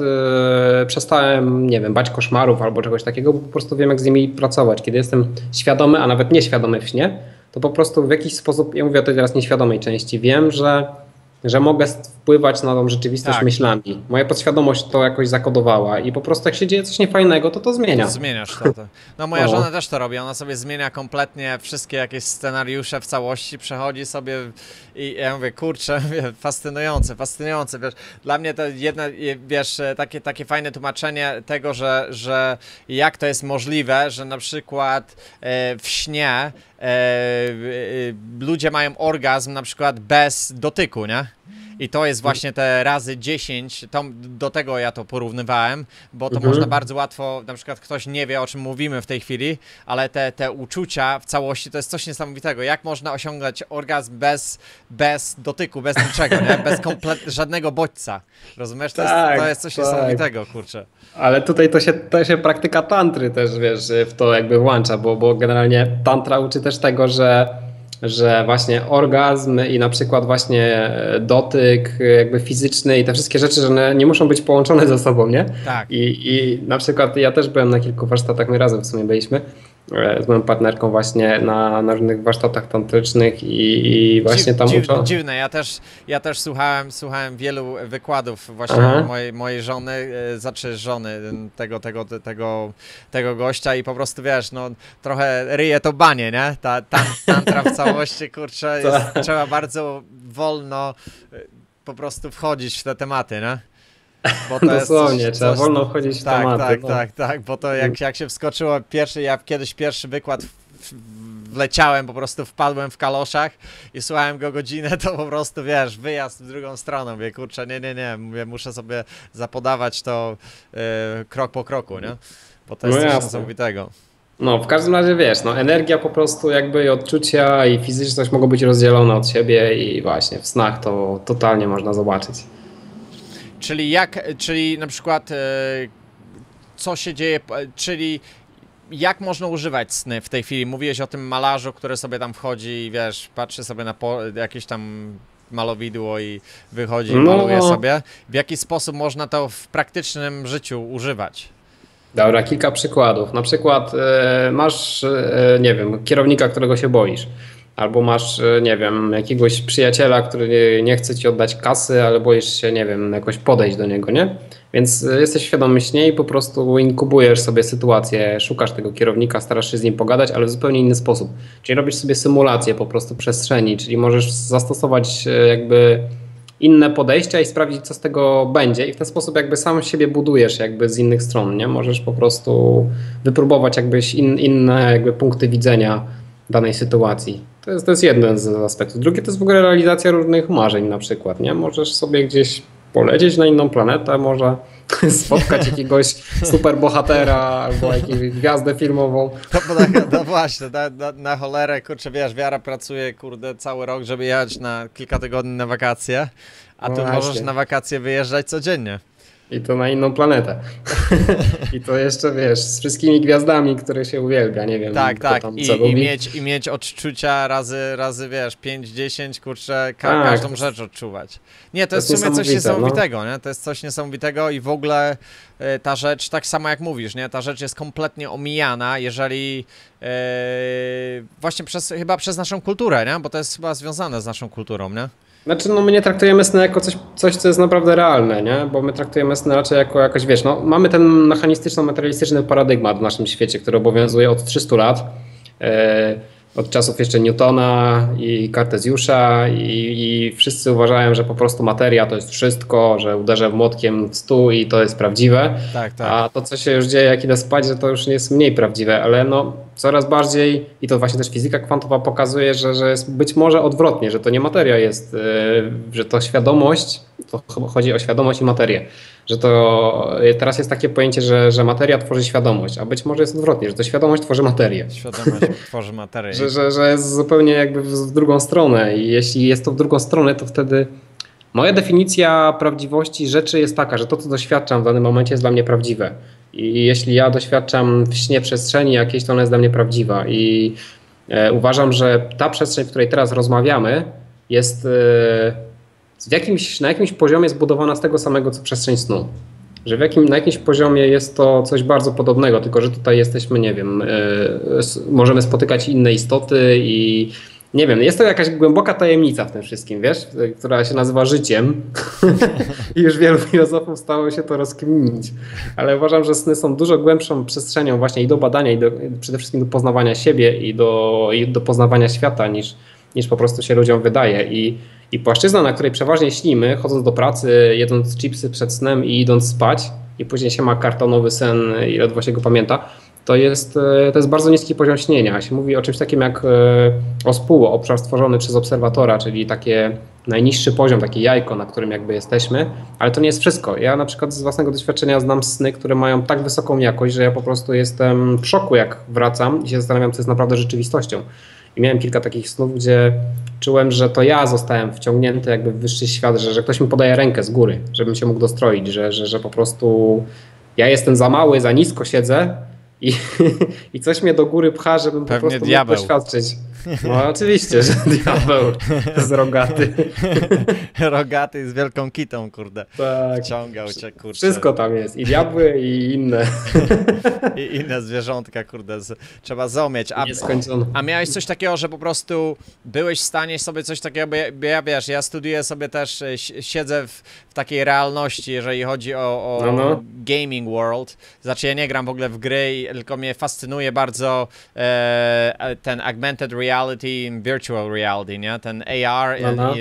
e, przestałem, nie wiem, bać koszmarów albo czegoś takiego, bo po prostu wiem jak z nimi pracować. Kiedy jestem świadomy, a nawet nieświadomy w śnie, to po prostu w jakiś sposób, ja mówię o tej teraz nieświadomej części, wiem, że, że mogę wpływać na tą rzeczywistość Tak. myślami. Moja podświadomość to jakoś zakodowała i po prostu jak się dzieje coś niefajnego, to to zmienia. Zmieniasz to, to. No moja O. żona też to robi, ona sobie zmienia kompletnie wszystkie jakieś scenariusze w całości, przechodzi sobie i ja mówię, kurczę, fascynujące, fascynujące, wiesz, dla mnie to jedna, wiesz, takie, takie fajne tłumaczenie tego, że, że jak to jest możliwe, że na przykład e, w śnie e, e, ludzie mają orgazm na przykład bez dotyku, nie? I to jest właśnie te razy 10, to, do tego ja to porównywałem, bo to Mhm. można bardzo łatwo, na przykład ktoś nie wie o czym mówimy w tej chwili, ale te, te uczucia w całości to jest coś niesamowitego. Jak można osiągnąć orgazm bez, bez dotyku, bez niczego, nie? bez żadnego bodźca. Rozumiesz? To, Tak, jest, to jest coś tak. niesamowitego, kurczę. Ale tutaj to się, to się praktyka tantry też, wiesz, w to jakby włącza, bo, bo generalnie tantra uczy też tego, że, że właśnie orgazm i na przykład właśnie e, dotyk e, jakby fizyczny i te wszystkie rzeczy, że one nie muszą być połączone ze sobą, nie? Tak. I, I na przykład ja też byłem na kilku warsztatach, my razem w sumie byliśmy z moją partnerką właśnie na, na różnych warsztatach tantrycznych i, i właśnie tam Dziw, uczą. Dziwne, ja też, ja też słuchałem, słuchałem wielu wykładów właśnie Aha. mojej, mojej żony, e, znaczy żony tego, tego, tego, tego gościa i po prostu wiesz, no trochę ryje to banie, nie? Ta tan, tantra w całości, kurczę, jest, Tak. trzeba bardzo wolno e, po prostu wchodzić w te tematy, nie? Bo Dosłownie, trzeba wolno wchodzić w tak, tematy, Tak, no. tak, tak, bo to jak, jak się wskoczyło pierwszy, ja kiedyś pierwszy wykład wleciałem, po prostu wpadłem w kaloszach i słuchałem go godzinę, to po prostu, wiesz, wyjazd w drugą stronę, mówię, kurczę, nie, nie, nie, mówię, muszę sobie zapodawać to e, krok po kroku, nie? Bo to jest No coś niesamowitego. No, w każdym razie wiesz, no, energia po prostu jakby i odczucia i fizyczność mogą być rozdzielone od siebie i właśnie w snach to totalnie można zobaczyć. Czyli jak, czyli na przykład e, co się dzieje, czyli jak można używać sny w tej chwili? Mówiłeś o tym malarzu, który sobie tam wchodzi i wiesz, patrzy sobie na jakieś tam malowidło i wychodzi i No. maluje sobie. W jaki sposób można to w praktycznym życiu używać? Dobra, kilka przykładów. Na przykład e, masz, e, nie wiem, kierownika, którego się boisz. Albo masz, e, nie wiem, jakiegoś przyjaciela, który nie chce ci oddać kasy, ale boisz się, nie wiem, jakoś podejść do niego, nie? Więc e, jesteś świadomy i po prostu inkubujesz sobie sytuację, szukasz tego kierownika, starasz się z nim pogadać, ale w zupełnie inny sposób. Czyli robisz sobie symulację po prostu przestrzeni, czyli możesz zastosować e, jakby inne podejścia i sprawdzić, co z tego będzie. I w ten sposób jakby sam siebie budujesz jakby z innych stron, nie? Możesz po prostu wypróbować jakbyś in, inne jakby punkty widzenia danej sytuacji. To jest, to jest jeden z aspektów. Drugie to jest w ogóle realizacja różnych marzeń na przykład, nie? Możesz sobie gdzieś polecieć na inną planetę, może spotkać jakiegoś superbohatera albo jakąś gwiazdę filmową. No, na, no właśnie, na, na, na, cholerę, kurczę, wiesz, Wiara pracuje, kurde, cały rok, żeby jechać na kilka tygodni na wakacje, a tu no możesz na wakacje wyjeżdżać codziennie. I to na inną planetę. I to jeszcze, wiesz, z wszystkimi gwiazdami, które się uwielbia, nie wiem. Tak, tak. I, i, mieć, I mieć odczucia razy, razy wiesz, 5, 10, kurczę, ka tak. każdą rzecz odczuwać. Nie, to, to jest w sumie coś niesamowitego, no. nie? To jest coś niesamowitego i w ogóle y, ta rzecz, tak samo jak mówisz, nie? Ta rzecz jest kompletnie omijana, jeżeli y, właśnie przez, chyba przez naszą kulturę, nie? Bo to jest chyba związane z naszą kulturą, nie? Znaczy, no my nie traktujemy sny jako coś, coś, co jest naprawdę realne, nie? Bo my traktujemy sny raczej jako jakoś, wiesz, no mamy ten mechanistyczno-materialistyczny paradygmat w naszym świecie, który obowiązuje od 300 lat. Yy, od czasów jeszcze Newtona i Kartezjusza i, i, wszyscy uważają, że po prostu materia to jest wszystko, że uderzę młotkiem w stół i to jest prawdziwe. Tak, tak. A to, co się już dzieje, jak idę spać, że to już nie jest mniej prawdziwe, ale no coraz bardziej, i to właśnie też fizyka kwantowa pokazuje, że, że jest być może odwrotnie, że to nie materia jest, yy, że to świadomość, to chodzi o świadomość i materię że to teraz jest takie pojęcie, że, że materia tworzy świadomość, a być może jest odwrotnie, że to świadomość tworzy materię. Świadomość tworzy materię. że, że, że jest zupełnie jakby w drugą stronę i jeśli jest to w drugą stronę, to wtedy moja definicja prawdziwości rzeczy jest taka, że to, co doświadczam w danym momencie jest dla mnie prawdziwe. I jeśli ja doświadczam w śnie przestrzeni jakiejś, to ona jest dla mnie prawdziwa. I e, uważam, że ta przestrzeń, w której teraz rozmawiamy, jest e, w jakimś, na jakimś poziomie zbudowana z tego samego co przestrzeń snu. Że w jakim, na jakimś poziomie jest to coś bardzo podobnego, tylko że tutaj jesteśmy, nie wiem, yy, możemy spotykać inne istoty i nie wiem, jest to jakaś głęboka tajemnica w tym wszystkim, wiesz, która się nazywa życiem. I już wielu filozofów stało się to rozkminić, ale uważam, że sny są dużo głębszą przestrzenią właśnie i do badania i do, przede wszystkim do poznawania siebie i do, i do poznawania świata niż, niż po prostu się ludziom wydaje. I i płaszczyzna, na której przeważnie śnimy, chodząc do pracy, jedząc chipsy przed snem i idąc spać, i później się ma kartonowy sen i ledwo się go pamięta, to jest, e, to jest bardzo niski poziom śnienia. Się mówi o czymś takim jak e, OSPUO, obszar stworzony przez obserwatora, czyli takie najniższy poziom, takie jajko, na którym jakby jesteśmy, ale to nie jest wszystko. Ja na przykład z własnego doświadczenia znam sny, które mają tak wysoką jakość, że ja po prostu jestem w szoku, jak wracam i się zastanawiam, co jest naprawdę rzeczywistością. I miałem kilka takich snów, gdzie czułem, że to ja zostałem wciągnięty jakby w wyższy świat, że, że ktoś mi podaje rękę z góry, żebym się mógł dostroić, że, że, że po prostu ja jestem za mały, za nisko siedzę i, i coś mnie do góry pcha, żebym Pewnie po prostu diabeł. mógł doświadczyć. No oczywiście, że diabeł z rogaty. rogaty z wielką kitą, kurde. Tak. Wciągał cię, kurczę. Wszystko tam jest. I diabły, i inne. I inne zwierzątka, kurde. Trzeba zaumieć. A, a miałeś coś takiego, że po prostu byłeś w stanie sobie coś takiego, bo ja, ja wiesz, ja studiuję sobie też, e, siedzę w, w takiej realności, jeżeli chodzi o, o no, no. gaming world. Znaczy ja nie gram w ogóle w gry, tylko mnie fascynuje bardzo e, e ten augmented reality reality, virtual reality, nie? Ten AR no, no. i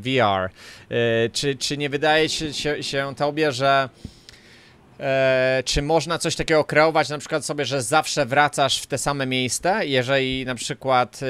VR. E, czy, czy nie wydaje się, się, się tobie, że E, czy można coś takiego kreować, na przykład sobie, że zawsze wracasz w te same miejsce, jeżeli na przykład, e,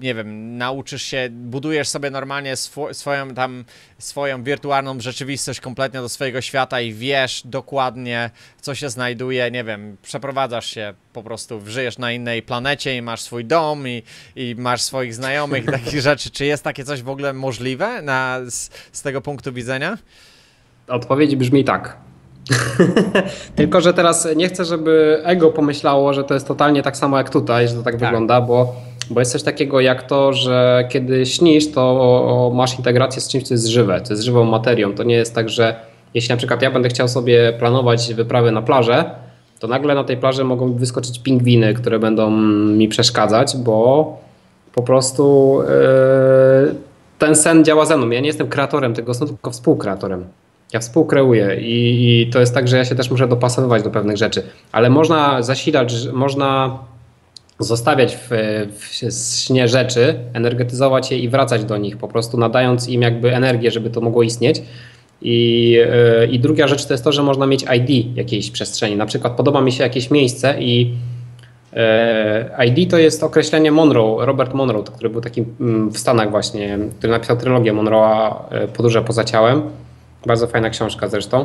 nie wiem, nauczysz się, budujesz sobie normalnie swo swoją tam, swoją wirtualną rzeczywistość kompletnie do swojego świata i wiesz dokładnie, co się znajduje, nie wiem, przeprowadzasz się po prostu, żyjesz na innej planecie i masz swój dom i, i masz swoich znajomych i takich rzeczy. Czy jest takie coś w ogóle możliwe na, z, z tego punktu widzenia? Odpowiedź brzmi tak. Tylko, że teraz nie chcę, żeby ego pomyślało, że to jest totalnie tak samo jak tutaj, że to tak, tak. wygląda, bo, bo jest coś takiego jak to, że kiedy śnisz, to masz integrację z czymś, co jest żywe, co jest żywą materią. To nie jest tak, że jeśli na przykład ja będę chciał sobie planować wyprawę na plażę, to nagle na tej plaży mogą wyskoczyć pingwiny, które będą mi przeszkadzać, bo po prostu yy, ten sen działa ze mną. Ja nie jestem kreatorem tego snu, tylko współkreatorem. Ja współkreuję i, i to jest tak, że ja się też muszę dopasowywać do pewnych rzeczy, ale można zasilać, można zostawiać w, w śnie rzeczy, energetyzować je i wracać do nich, po prostu nadając im jakby energię, żeby to mogło istnieć. I, yy, I druga rzecz to jest to, że można mieć ID jakiejś przestrzeni. Na przykład podoba mi się jakieś miejsce i yy, ID to jest określenie Monroe, Robert Monroe, który był takim mm, w Stanach właśnie, który napisał trylogię Monroe'a yy, Podróże poza ciałem. Bardzo fajna książka zresztą.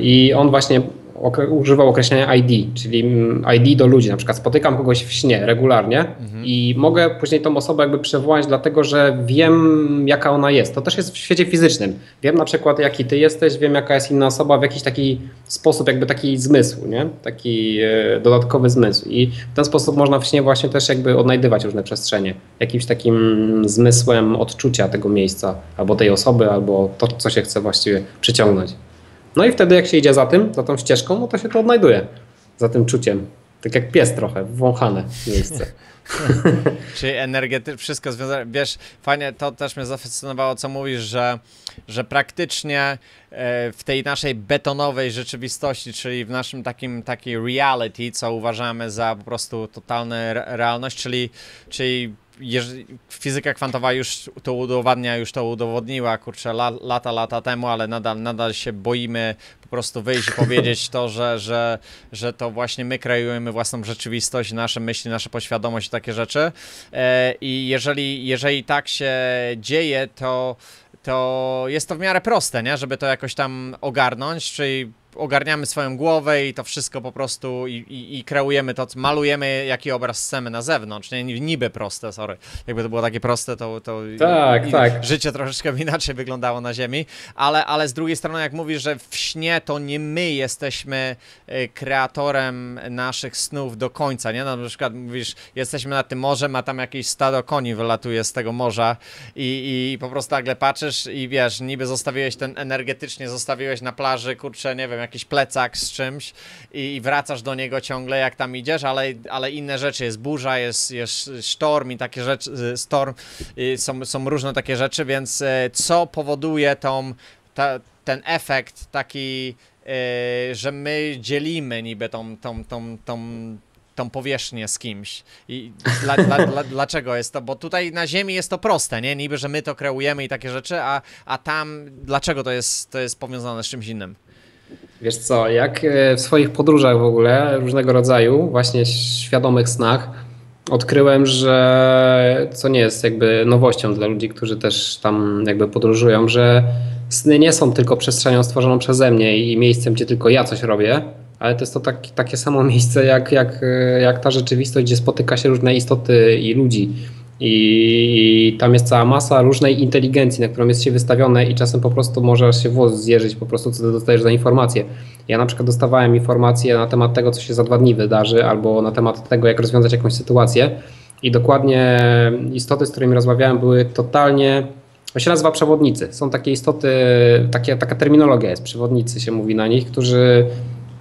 I on właśnie używał określenia ID, czyli ID do ludzi. Na przykład spotykam kogoś w śnie regularnie mhm. i mogę później tą osobę jakby przywołać, dlatego że wiem, jaka ona jest. To też jest w świecie fizycznym. Wiem na przykład, jaki ty jesteś, wiem, jaka jest inna osoba w jakiś taki sposób, jakby taki zmysł, nie? taki e, dodatkowy zmysł. I w ten sposób można w śnie właśnie też jakby odnajdywać różne przestrzenie. Jakimś takim zmysłem odczucia tego miejsca, albo tej osoby, albo to, co się chce właściwie przyciągnąć. No i wtedy jak się idzie za tym, za tą ścieżką, no to się to odnajduje. Za tym czuciem. Tak jak pies trochę, wąchane miejsce. Czyli energetycznie, wszystko związane. Wiesz, fajnie, to też mnie zafascynowało, co mówisz, że, że praktycznie e, w tej naszej betonowej rzeczywistości, czyli w naszym takim takiej reality, co uważamy za po prostu totalną realność, czyli, czyli fizyka kwantowa już to udowadnia, już to udowodniła, kurczę, la, lata, lata temu, ale nadal, nadal się boimy po prostu wyjść i powiedzieć to, że, że, że to właśnie my kreujemy własną rzeczywistość, nasze myśli, nasze poświadomość i takie rzeczy. E, I jeżeli, jeżeli tak się dzieje, to to jest to w miarę proste, nie? Żeby to jakoś tam ogarnąć, czyli ogarniamy swoją głowę i to wszystko po prostu i, i, i kreujemy to, malujemy jaki obraz chcemy na zewnątrz, nie? Niby proste, sorry. Jakby to było takie proste, to, to tak, i, tak. życie troszeczkę inaczej wyglądało na ziemi, ale, ale z drugiej strony jak mówisz, że w śnie to nie my jesteśmy e, kreatorem naszych snów do końca, nie? No, na przykład mówisz, jesteśmy nad tym morzem, a tam jakieś stado koni wylatuje z tego morza i, i po prostu nagle patrzysz i wiesz, niby zostawiłeś ten energetycznie, zostawiłeś na plaży, kurczę, nie wiem, jakiś plecak z czymś i wracasz do niego ciągle, jak tam idziesz, ale, ale inne rzeczy, jest burza, jest, jest sztorm i takie rzeczy, y, storm, są, są różne takie rzeczy, więc y, co powoduje tą, ta, ten efekt taki, y, że my dzielimy niby tą, tą, tą, tą tą powierzchnię z kimś. I dla, dla, dla, dlaczego jest to? Bo tutaj na Ziemi jest to proste, nie? Niby, że my to kreujemy i takie rzeczy, a, a tam dlaczego to jest, to jest powiązane z czymś innym? Wiesz co, jak e, w swoich podróżach w ogóle, różnego rodzaju, właśnie świadomych snach, odkryłem, że co nie jest jakby nowością dla ludzi, którzy też tam jakby podróżują, że sny nie są tylko przestrzenią stworzoną przeze mnie i miejscem, gdzie tylko ja coś robię, ale to jest to tak, takie samo miejsce jak, jak, e, jak ta rzeczywistość, gdzie spotyka się różne istoty i ludzi. I tam jest cała masa różnej inteligencji, na którą jest się wystawione i czasem po prostu może się włos zjeżyć po prostu, co dostajesz za informacje. Ja na przykład dostawałem informacje na temat tego, co się za dwa dni wydarzy, albo na temat tego, jak rozwiązać jakąś sytuację i dokładnie istoty, z którymi rozmawiałem, były totalnie to się nazywa przewodnicy. Są takie istoty, takie, taka terminologia jest, przewodnicy się mówi na nich, którzy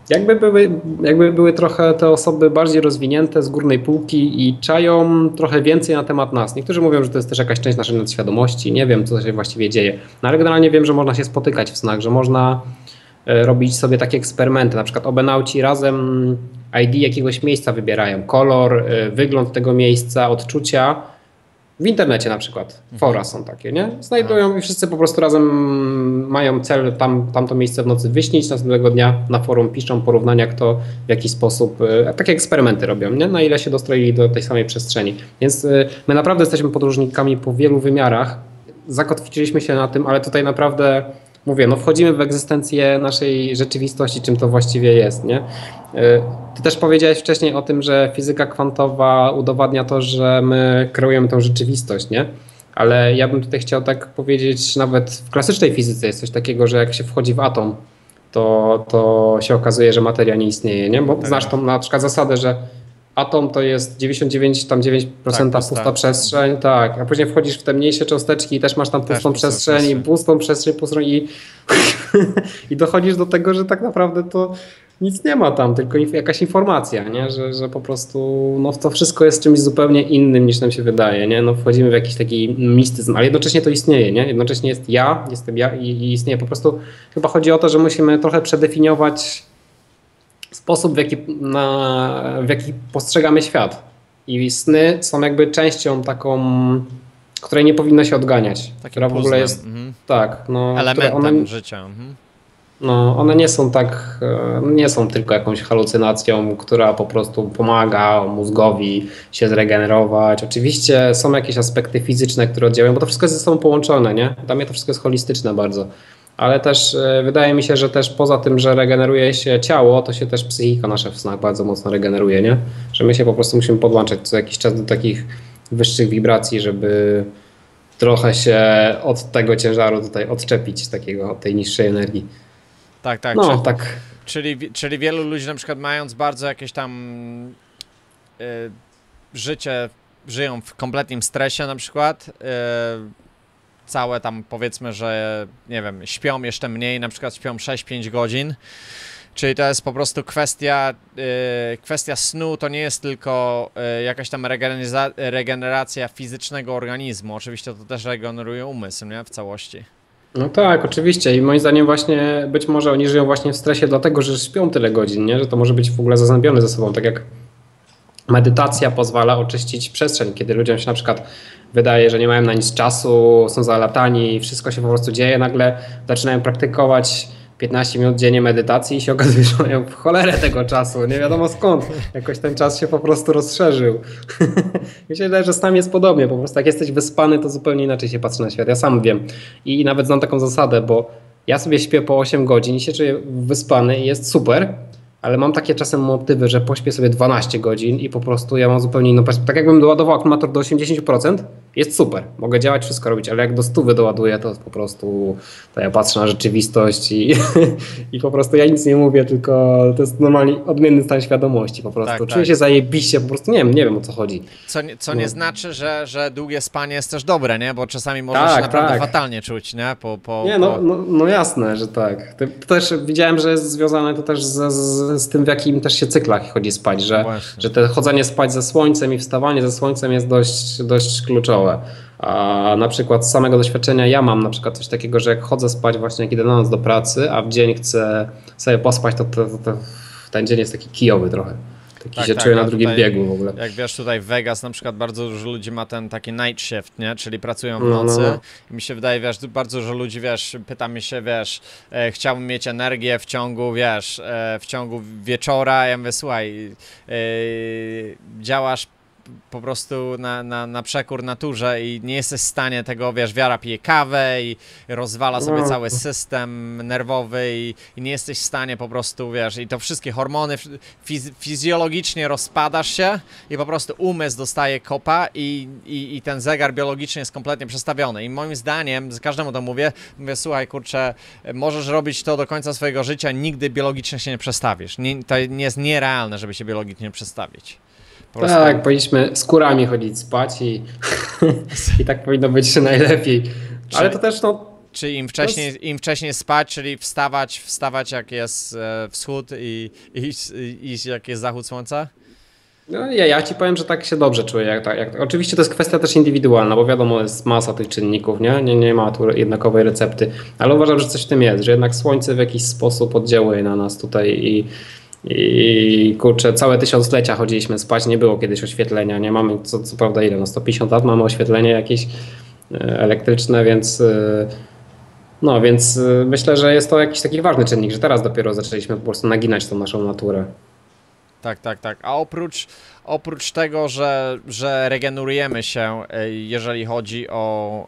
jakby były, jakby były trochę te osoby bardziej rozwinięte z górnej półki i czają trochę więcej na temat nas. Niektórzy mówią, że to jest też jakaś część naszej nadświadomości, nie wiem, co się właściwie dzieje. No ale generalnie wiem, że można się spotykać w snach, że można e, robić sobie takie eksperymenty. Na przykład obenauci razem ID jakiegoś miejsca wybierają, kolor, e, wygląd tego miejsca, odczucia w internecie na przykład. Mhm. Fora są takie, nie? Znajdują i wszyscy po prostu razem mają cel tam, tamto miejsce w nocy wyśnić, następnego dnia na forum piszą porównania, kto w jaki sposób, e, takie eksperymenty robią, nie? Na ile się dostroili do tej samej przestrzeni. Więc e, my naprawdę jesteśmy podróżnikami po wielu wymiarach. Zakotwiczyliśmy się na tym, ale tutaj naprawdę mówię, no wchodzimy w egzystencję naszej rzeczywistości, czym to właściwie jest, nie? E, ty też powiedziałeś wcześniej o tym, że fizyka kwantowa udowadnia to, że my kreujemy tą rzeczywistość, nie? Ale ja bym tutaj chciał tak powiedzieć, nawet w klasycznej fizyce jest coś takiego, że jak się wchodzi w atom, to, to się okazuje, że materia nie istnieje, nie? Bo tak. znasz tą na przykład zasadę, że atom to jest 99 tam 9% tak, pusta, przestrzeń, tak, a później wchodzisz w te mniejsze cząsteczki i też masz tam pustą przestrzeń, przestrzeń i pustą przestrzeń, pustą i, i dochodzisz do tego, że tak naprawdę to nic nie ma tam, tylko jakaś informacja, nie? Że, że po prostu no, to wszystko jest czymś zupełnie innym niż nam się wydaje. Nie? No, wchodzimy w jakiś taki mistyzm, ale jednocześnie to istnieje. Nie? Jednocześnie jest ja, jestem ja i, i istnieje. Po prostu chyba chodzi o to, że musimy trochę przedefiniować sposób, w jaki, na, w jaki postrzegamy świat. I sny są jakby częścią taką, której nie powinno się odganiać. Takim która w ogóle jest. mhm. Tak, no, Elementem one, życia. Mhm. no, one nie są tak, e, nie są tylko jakąś halucynacją, która po prostu pomaga mózgowi się zregenerować. Oczywiście są jakieś aspekty fizyczne, które oddziałują, bo to wszystko jest ze sobą połączone, nie? Dla mnie to wszystko jest holistyczne bardzo. Ale też e, wydaje mi się, że też poza tym, że regeneruje się ciało, to się też psychika nasza w snach bardzo mocno regeneruje, nie? Że my się po prostu musimy podłączać co jakiś czas do takich wyższych wibracji, żeby trochę się od tego ciężaru tutaj odczepić, takiego, od tej niższej energii. Tak, tak. No, czy- tak. Czyli, czyli wielu ludzi na przykład mając bardzo jakieś tam y, życie, żyją w kompletnym stresie na przykład, y, całe tam powiedzmy, że nie wiem, śpią jeszcze mniej, na przykład śpią 6-5 godzin, czyli to jest po prostu kwestia, y, kwestia snu, to nie jest tylko y, jakaś tam regeneracja fizycznego organizmu, oczywiście to też regeneruje umysł, nie, w całości. No tak, oczywiście. I moim zdaniem właśnie być może oni żyją właśnie w stresie dlatego, że śpią tyle godzin, nie? Że to może być w ogóle zazębione ze sobą. Tak jak medytacja pozwala oczyścić przestrzeń, kiedy ludziom się na przykład wydaje, że nie mają na nic czasu, są zalatani, wszystko się po prostu dzieje, nagle zaczynają praktykować 15 minut dziennie medytacji i się okazuje, że mają w cholerę tego czasu, nie wiadomo skąd. Jakoś ten czas się po prostu rozszerzył. Wydaje, że z nami jest podobnie, po prostu jak jesteś wyspany, to zupełnie inaczej się patrzy na świat. Ja sam wiem i nawet znam taką zasadę, bo ja sobie śpię po 8 godzin i się czuję wyspany i jest super, ale mam takie czasem motywy, że pośpię sobie 12 godzin i po prostu ja mam zupełnie inną perspektywę. Tak jakbym doładował akumulator do 80%, jest super, mogę działać, wszystko robić, ale jak do 100 doładuję, to po prostu to ja patrzę na rzeczywistość i, i po prostu ja nic nie mówię, tylko to jest normalnie odmienny stan świadomości po prostu. Tak, Czuję tak. się zajebiście, po prostu nie wiem, nie wiem o co chodzi. Co, nie, co No. nie znaczy, że, że długie spanie jest też dobre, nie? Bo czasami możesz Tak, się naprawdę tak. fatalnie czuć, nie? Po, po, Nie, no, no, no jasne, że tak. To to też widziałem, że jest związane to też z, z, z tym, w jakim też się cyklach chodzi spać, że, Właśnie. że te chodzenie spać ze słońcem i wstawanie ze słońcem jest dość, dość kluczowe. A na przykład z samego doświadczenia ja mam na przykład coś takiego, że jak chodzę spać właśnie jak idę na noc do pracy, a w dzień chcę sobie pospać, to, to, to, to ten dzień jest taki kijowy trochę. Taki Tak, się tak, czuję na drugim tutaj- biegu w ogóle. Jak wiesz, tutaj w Vegas na przykład bardzo dużo ludzi ma ten taki night shift, nie? Czyli pracują w No, no, nocy. no. I mi się wydaje, wiesz, bardzo dużo ludzi, wiesz, pyta mi się, wiesz, e, chciałbym mieć energię w ciągu, wiesz, e, w ciągu wieczora. Ja mówię, słuchaj, e, działasz po prostu na, na, na przekór naturze i nie jesteś w stanie tego, wiesz, wiara pije kawę i rozwala sobie No. cały system nerwowy i, i nie jesteś w stanie po prostu, wiesz, i to wszystkie hormony fiz, fizjologicznie rozpadasz się i po prostu umysł dostaje kopa i, i, i ten zegar biologiczny jest kompletnie przestawiony. I moim zdaniem, z każdemu to mówię, mówię, słuchaj, kurczę, możesz robić to do końca swojego życia, nigdy biologicznie się nie przestawisz. Nie, to nie jest nierealne, żeby się biologicznie przestawić. Po prostu- Tak, powinniśmy skórami chodzić spać i, i tak powinno być najlepiej. Ale Czyli- to też no, Czy im wcześniej, im wcześniej spać, czyli wstawać, wstawać jak jest e, wschód i iść jak jest zachód słońca? No ja, ja ci powiem, że tak się dobrze czuję. Jak, tak- jak, oczywiście to jest kwestia też indywidualna, bo wiadomo, jest masa tych czynników, nie? Nie, nie ma tu jednakowej recepty, ale uważam, że coś w tym jest, że jednak słońce w jakiś sposób oddziałuje na nas tutaj i, i kurczę, całe tysiąclecia chodziliśmy spać, nie było kiedyś oświetlenia, nie mamy, co, co prawda ile, no 150 lat mamy oświetlenie jakieś e, elektryczne, więc... e, No, więc e, myślę, że jest to jakiś taki ważny czynnik, że teraz dopiero zaczęliśmy po prostu naginać tą naszą naturę. Tak, tak, tak. A oprócz, oprócz tego, że, że regenerujemy się, jeżeli chodzi o,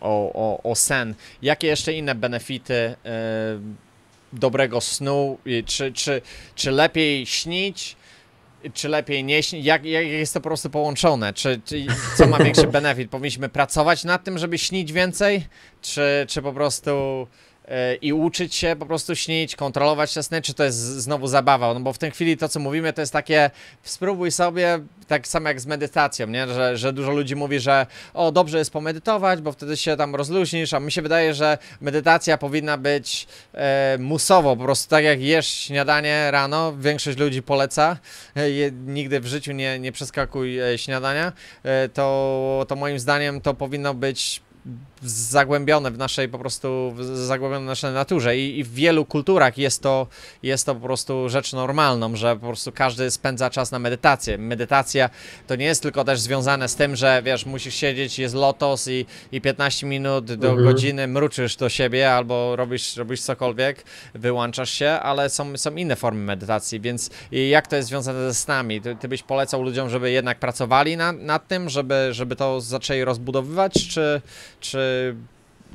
o, o, o sen, jakie jeszcze inne benefity dobrego snu? Czy, czy, czy lepiej śnić? Czy lepiej nie śnić? Jak, jak jest to po prostu połączone? Czy, czy co ma większy benefit? Powinniśmy pracować nad tym, żeby śnić więcej? Czy, czy po prostu i uczyć się po prostu śnić, kontrolować te sny, czy to jest znowu zabawa? No bo w tej chwili to, co mówimy, to jest takie spróbuj sobie, tak samo jak z medytacją, nie? Że, że dużo ludzi mówi, że o, dobrze jest pomedytować, bo wtedy się tam rozluźnisz, a mi się wydaje, że medytacja powinna być e, musowo, po prostu tak jak jesz śniadanie rano, większość ludzi poleca, e, nigdy w życiu nie, nie przeskakuj e, śniadania, e, to, to moim zdaniem to powinno być zagłębione w naszej po prostu, zagłębione w naszej naturze I, i, w wielu kulturach jest to, jest to po prostu rzecz normalną, że po prostu każdy spędza czas na medytację. Medytacja to nie jest tylko też związane z tym, że wiesz, musisz siedzieć, jest lotos i, i 15 minut do mhm. godziny mruczysz do siebie albo robisz, robisz cokolwiek, wyłączasz się, ale są, są inne formy medytacji, więc jak to jest związane ze snami? Ty, ty byś polecał ludziom, żeby jednak pracowali na, nad tym, żeby, żeby to zaczęli rozbudowywać, czy, czy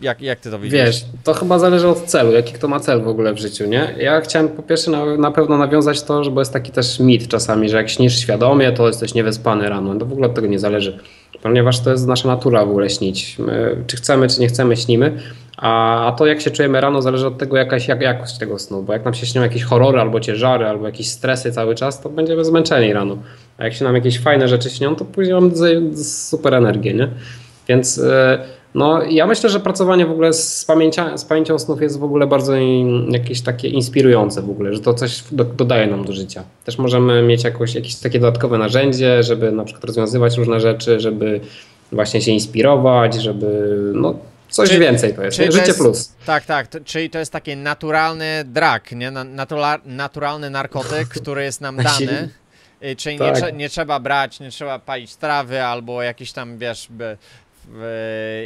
jak, jak ty to widzisz? Wiesz, to chyba zależy od celu, jaki kto ma cel w ogóle w życiu, nie? Ja chciałem po pierwsze na, na pewno nawiązać to, że bo jest taki też mit czasami, że jak śnisz świadomie, to jesteś niewyspany rano. To w ogóle od tego nie zależy, ponieważ to jest nasza natura w ogóle śnić. My, czy chcemy, czy nie chcemy, śnimy. A, a to, jak się czujemy rano, zależy od tego, jakaś jak, jakość tego snu. Bo jak nam się śnią jakieś horrory albo ciężary, albo jakieś stresy cały czas, to będziemy zmęczeni rano. A jak się nam jakieś fajne rzeczy śnią, to później mamy super energię, nie? Więc... Yy, no, ja myślę, że pracowanie w ogóle z, pamięcia, z pamięcią snów jest w ogóle bardzo jakieś takie inspirujące w ogóle, że to coś do, dodaje nam do życia. Też możemy mieć jakoś, jakieś takie dodatkowe narzędzie, żeby na przykład rozwiązywać różne rzeczy, żeby właśnie się inspirować, żeby no, coś czyli, więcej to jest. Życie jest, plus. Tak, tak. To, czyli to jest taki naturalny drag, nie? Natura, naturalny narkotyk, który jest nam dany. Czyli tak. nie, nie, trzeba brać, nie trzeba palić trawy albo jakieś tam, wiesz,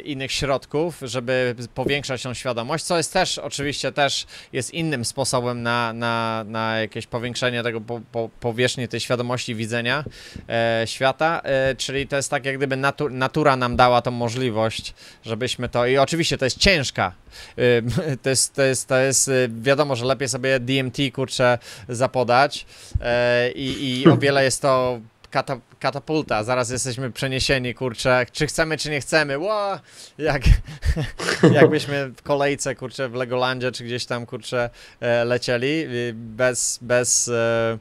innych środków, żeby powiększać tą świadomość, co jest też oczywiście też jest innym sposobem na, na, na jakieś powiększenie tego po, po, powierzchni tej świadomości widzenia e, świata, e, czyli to jest tak jak gdyby natu, natura nam dała tą możliwość, żebyśmy to i oczywiście to jest ciężka, e, to jest, to jest, to jest e, wiadomo, że lepiej sobie DMT kurczę zapodać e, i, i o wiele jest to kata, katapulta, zaraz jesteśmy przeniesieni, kurczę, czy chcemy, czy nie chcemy, Ło! jak, jakbyśmy w kolejce, kurczę, w Legolandzie, czy gdzieś tam, kurczę, e, lecieli, bez, bez, e,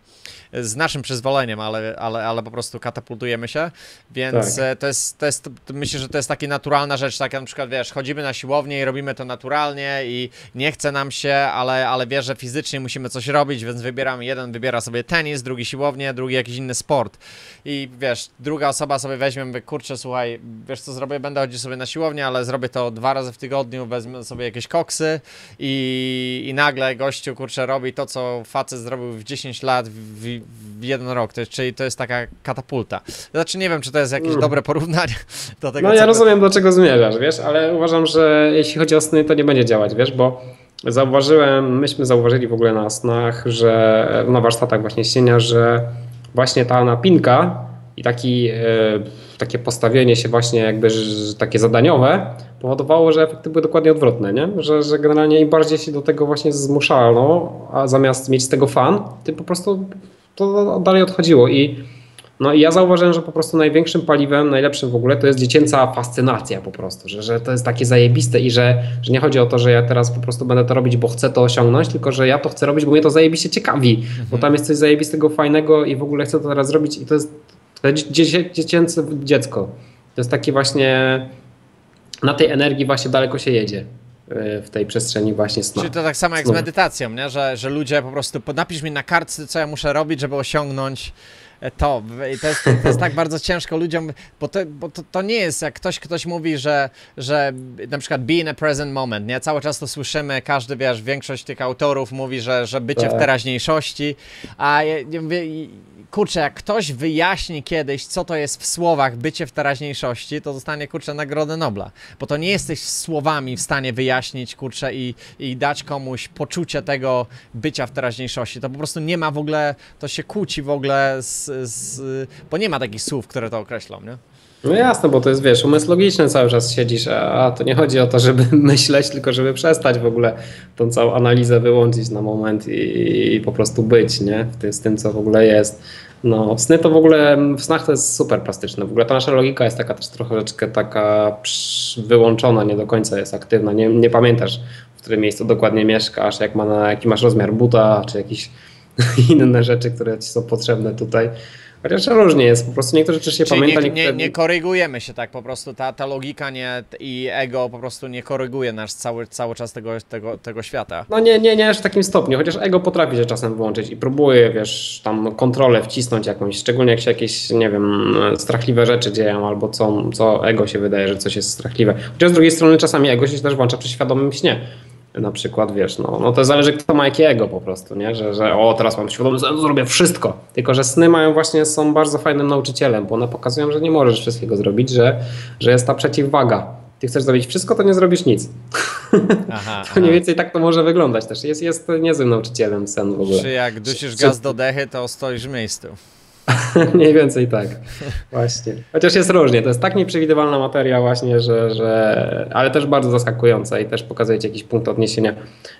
z naszym przyzwoleniem, ale, ale, ale po prostu katapultujemy się, więc tak. E, to, jest, to jest, myślę, że to jest taka naturalna rzecz, tak jak na przykład, wiesz, chodzimy na siłownię i robimy to naturalnie i nie chce nam się, ale, ale wiesz, że fizycznie musimy coś robić, więc wybieramy, jeden wybiera sobie tenis, drugi siłownię, drugi jakiś inny sport. I wiesz, druga osoba sobie weźmie, mówię, kurczę, słuchaj, wiesz co zrobię, będę chodzić sobie na siłownię, ale zrobię to dwa razy w tygodniu, wezmę sobie jakieś koksy i, i nagle gościu, kurczę, robi to, co facet zrobił w 10 lat w, w jeden rok, to jest, czyli to jest taka katapulta. Znaczy nie wiem, czy to jest jakieś mm. dobre porównanie do tego, No ja rozumiem, do czego zmierzasz, wiesz, ale uważam, że jeśli chodzi o sny, to nie będzie działać, wiesz, bo zauważyłem, myśmy zauważyli w ogóle na snach, że na warsztatach właśnie śnienia, że właśnie ta napinka i taki, e, takie postawienie się właśnie jakby że, takie zadaniowe powodowało, że efekty były dokładnie odwrotne, nie? Że, że generalnie im bardziej się do tego właśnie zmuszano, a zamiast mieć z tego fan, ty po prostu to dalej odchodziło i no i ja zauważyłem, że po prostu największym paliwem, najlepszym w ogóle to jest dziecięca fascynacja po prostu, że, że to jest takie zajebiste i że, że nie chodzi o to, że ja teraz po prostu będę to robić, bo chcę to osiągnąć, tylko że ja to chcę robić, bo mnie to zajebiście ciekawi, mhm. bo tam jest coś zajebistego, fajnego i w ogóle chcę to teraz zrobić i to jest, to jest dziecię, dziecięce dziecko. To jest takie właśnie, na tej energii właśnie daleko się jedzie w tej przestrzeni właśnie snu. Czyli to tak samo jak z medytacją, nie? Że, że ludzie po prostu napisz mi na kartce, co ja muszę robić, żeby osiągnąć to. I to jest, to jest tak bardzo ciężko ludziom, bo, to, bo to, to nie jest jak ktoś, ktoś mówi, że, że na przykład be in a present moment, nie? Cały czas to słyszymy, każdy, wiesz, większość tych autorów mówi, że, że bycie tak. w teraźniejszości, a ja, ja mówię, kurczę, jak ktoś wyjaśni kiedyś, co to jest w słowach bycie w teraźniejszości, to dostanie, kurczę, Nagrodę Nobla. Bo to nie jesteś słowami w stanie wyjaśnić, kurczę, i, i dać komuś poczucie tego bycia w teraźniejszości. To po prostu nie ma w ogóle, to się kłóci w ogóle z, z bo nie ma takich słów, które to określą, nie? No jasne, bo to jest, wiesz, umysł logiczny cały czas siedzisz, a to nie chodzi o to, żeby myśleć, tylko żeby przestać w ogóle tą całą analizę wyłączyć na moment i, i po prostu być, nie? Z tym, co w ogóle jest. No, sny to w ogóle, w snach to jest super plastyczne. W ogóle ta nasza logika jest taka też trochę taka wyłączona, nie do końca jest aktywna. Nie, nie pamiętasz w którym miejscu dokładnie mieszkasz, jak ma na, jaki masz rozmiar buta, czy jakieś inne rzeczy, które ci są potrzebne tutaj. Chociaż różnie jest, po prostu niektóre rzeczy się Czyli pamięta. nie, niektóre... nie, nie korygujemy się tak, po prostu ta, ta logika nie, i ego po prostu nie koryguje nasz cały, cały czas tego, tego, tego świata. No nie, nie, nie aż w takim stopniu, chociaż ego potrafi się czasem włączyć i próbuje, wiesz, tam kontrolę wcisnąć jakąś, szczególnie jak się jakieś, nie wiem, strachliwe rzeczy dzieją albo co, co ego się wydaje, że coś jest strachliwe. Chociaż z drugiej strony czasami ego się też włącza przy świadomym śnie. Na przykład, wiesz, no, no to zależy kto ma jakiego po prostu, nie? Że, że o, teraz mam świadomy sen, zrobię wszystko. Tylko, że sny mają właśnie, są bardzo fajnym nauczycielem, bo one pokazują, że nie możesz wszystkiego zrobić, że, że jest ta przeciwwaga. Ty chcesz zrobić wszystko, to nie zrobisz nic. Aha, to mniej więcej tak to może wyglądać też. Jest, jest niezłym nauczycielem sen w ogóle. Czy jak dusisz gaz do dechy, to stoisz w miejscu. Mniej więcej tak. Właśnie. Chociaż jest różnie. To jest tak nieprzewidywalna materia właśnie, że, że... Ale też bardzo zaskakująca i też pokazuje ci jakiś punkt odniesienia.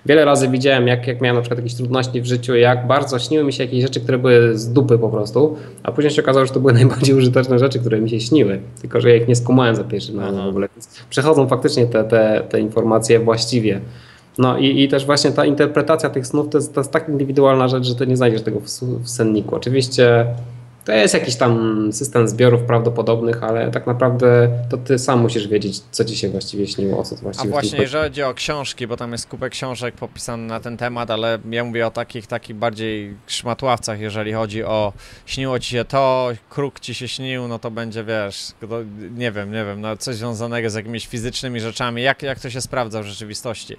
Wiele razy widziałem, jak, jak miałem na przykład jakieś trudności w życiu, jak bardzo śniły mi się jakieś rzeczy, które były z dupy po prostu, a później się okazało, że to były najbardziej użyteczne rzeczy, które mi się śniły. Tylko, że ja ich nie skumałem za pierwszym razem w ogóle. Przechodzą faktycznie te, te, te informacje właściwie. No i, i też właśnie ta interpretacja tych snów to jest, to jest tak indywidualna rzecz, że ty nie znajdziesz tego w, w senniku. Oczywiście to jest jakiś tam system zbiorów prawdopodobnych, ale tak naprawdę to ty sam musisz wiedzieć, co ci się właściwie śniło, o co to właściwie A właśnie, jeżeli chodzi o książki, bo tam jest kupę książek popisane na ten temat, ale ja mówię o takich, takich bardziej szmatławcach, jeżeli chodzi o śniło ci się to, kruk ci się śnił, no to będzie, wiesz, nie wiem, nie wiem, no coś związanego z jakimiś fizycznymi rzeczami. Jak, jak to się sprawdza w rzeczywistości?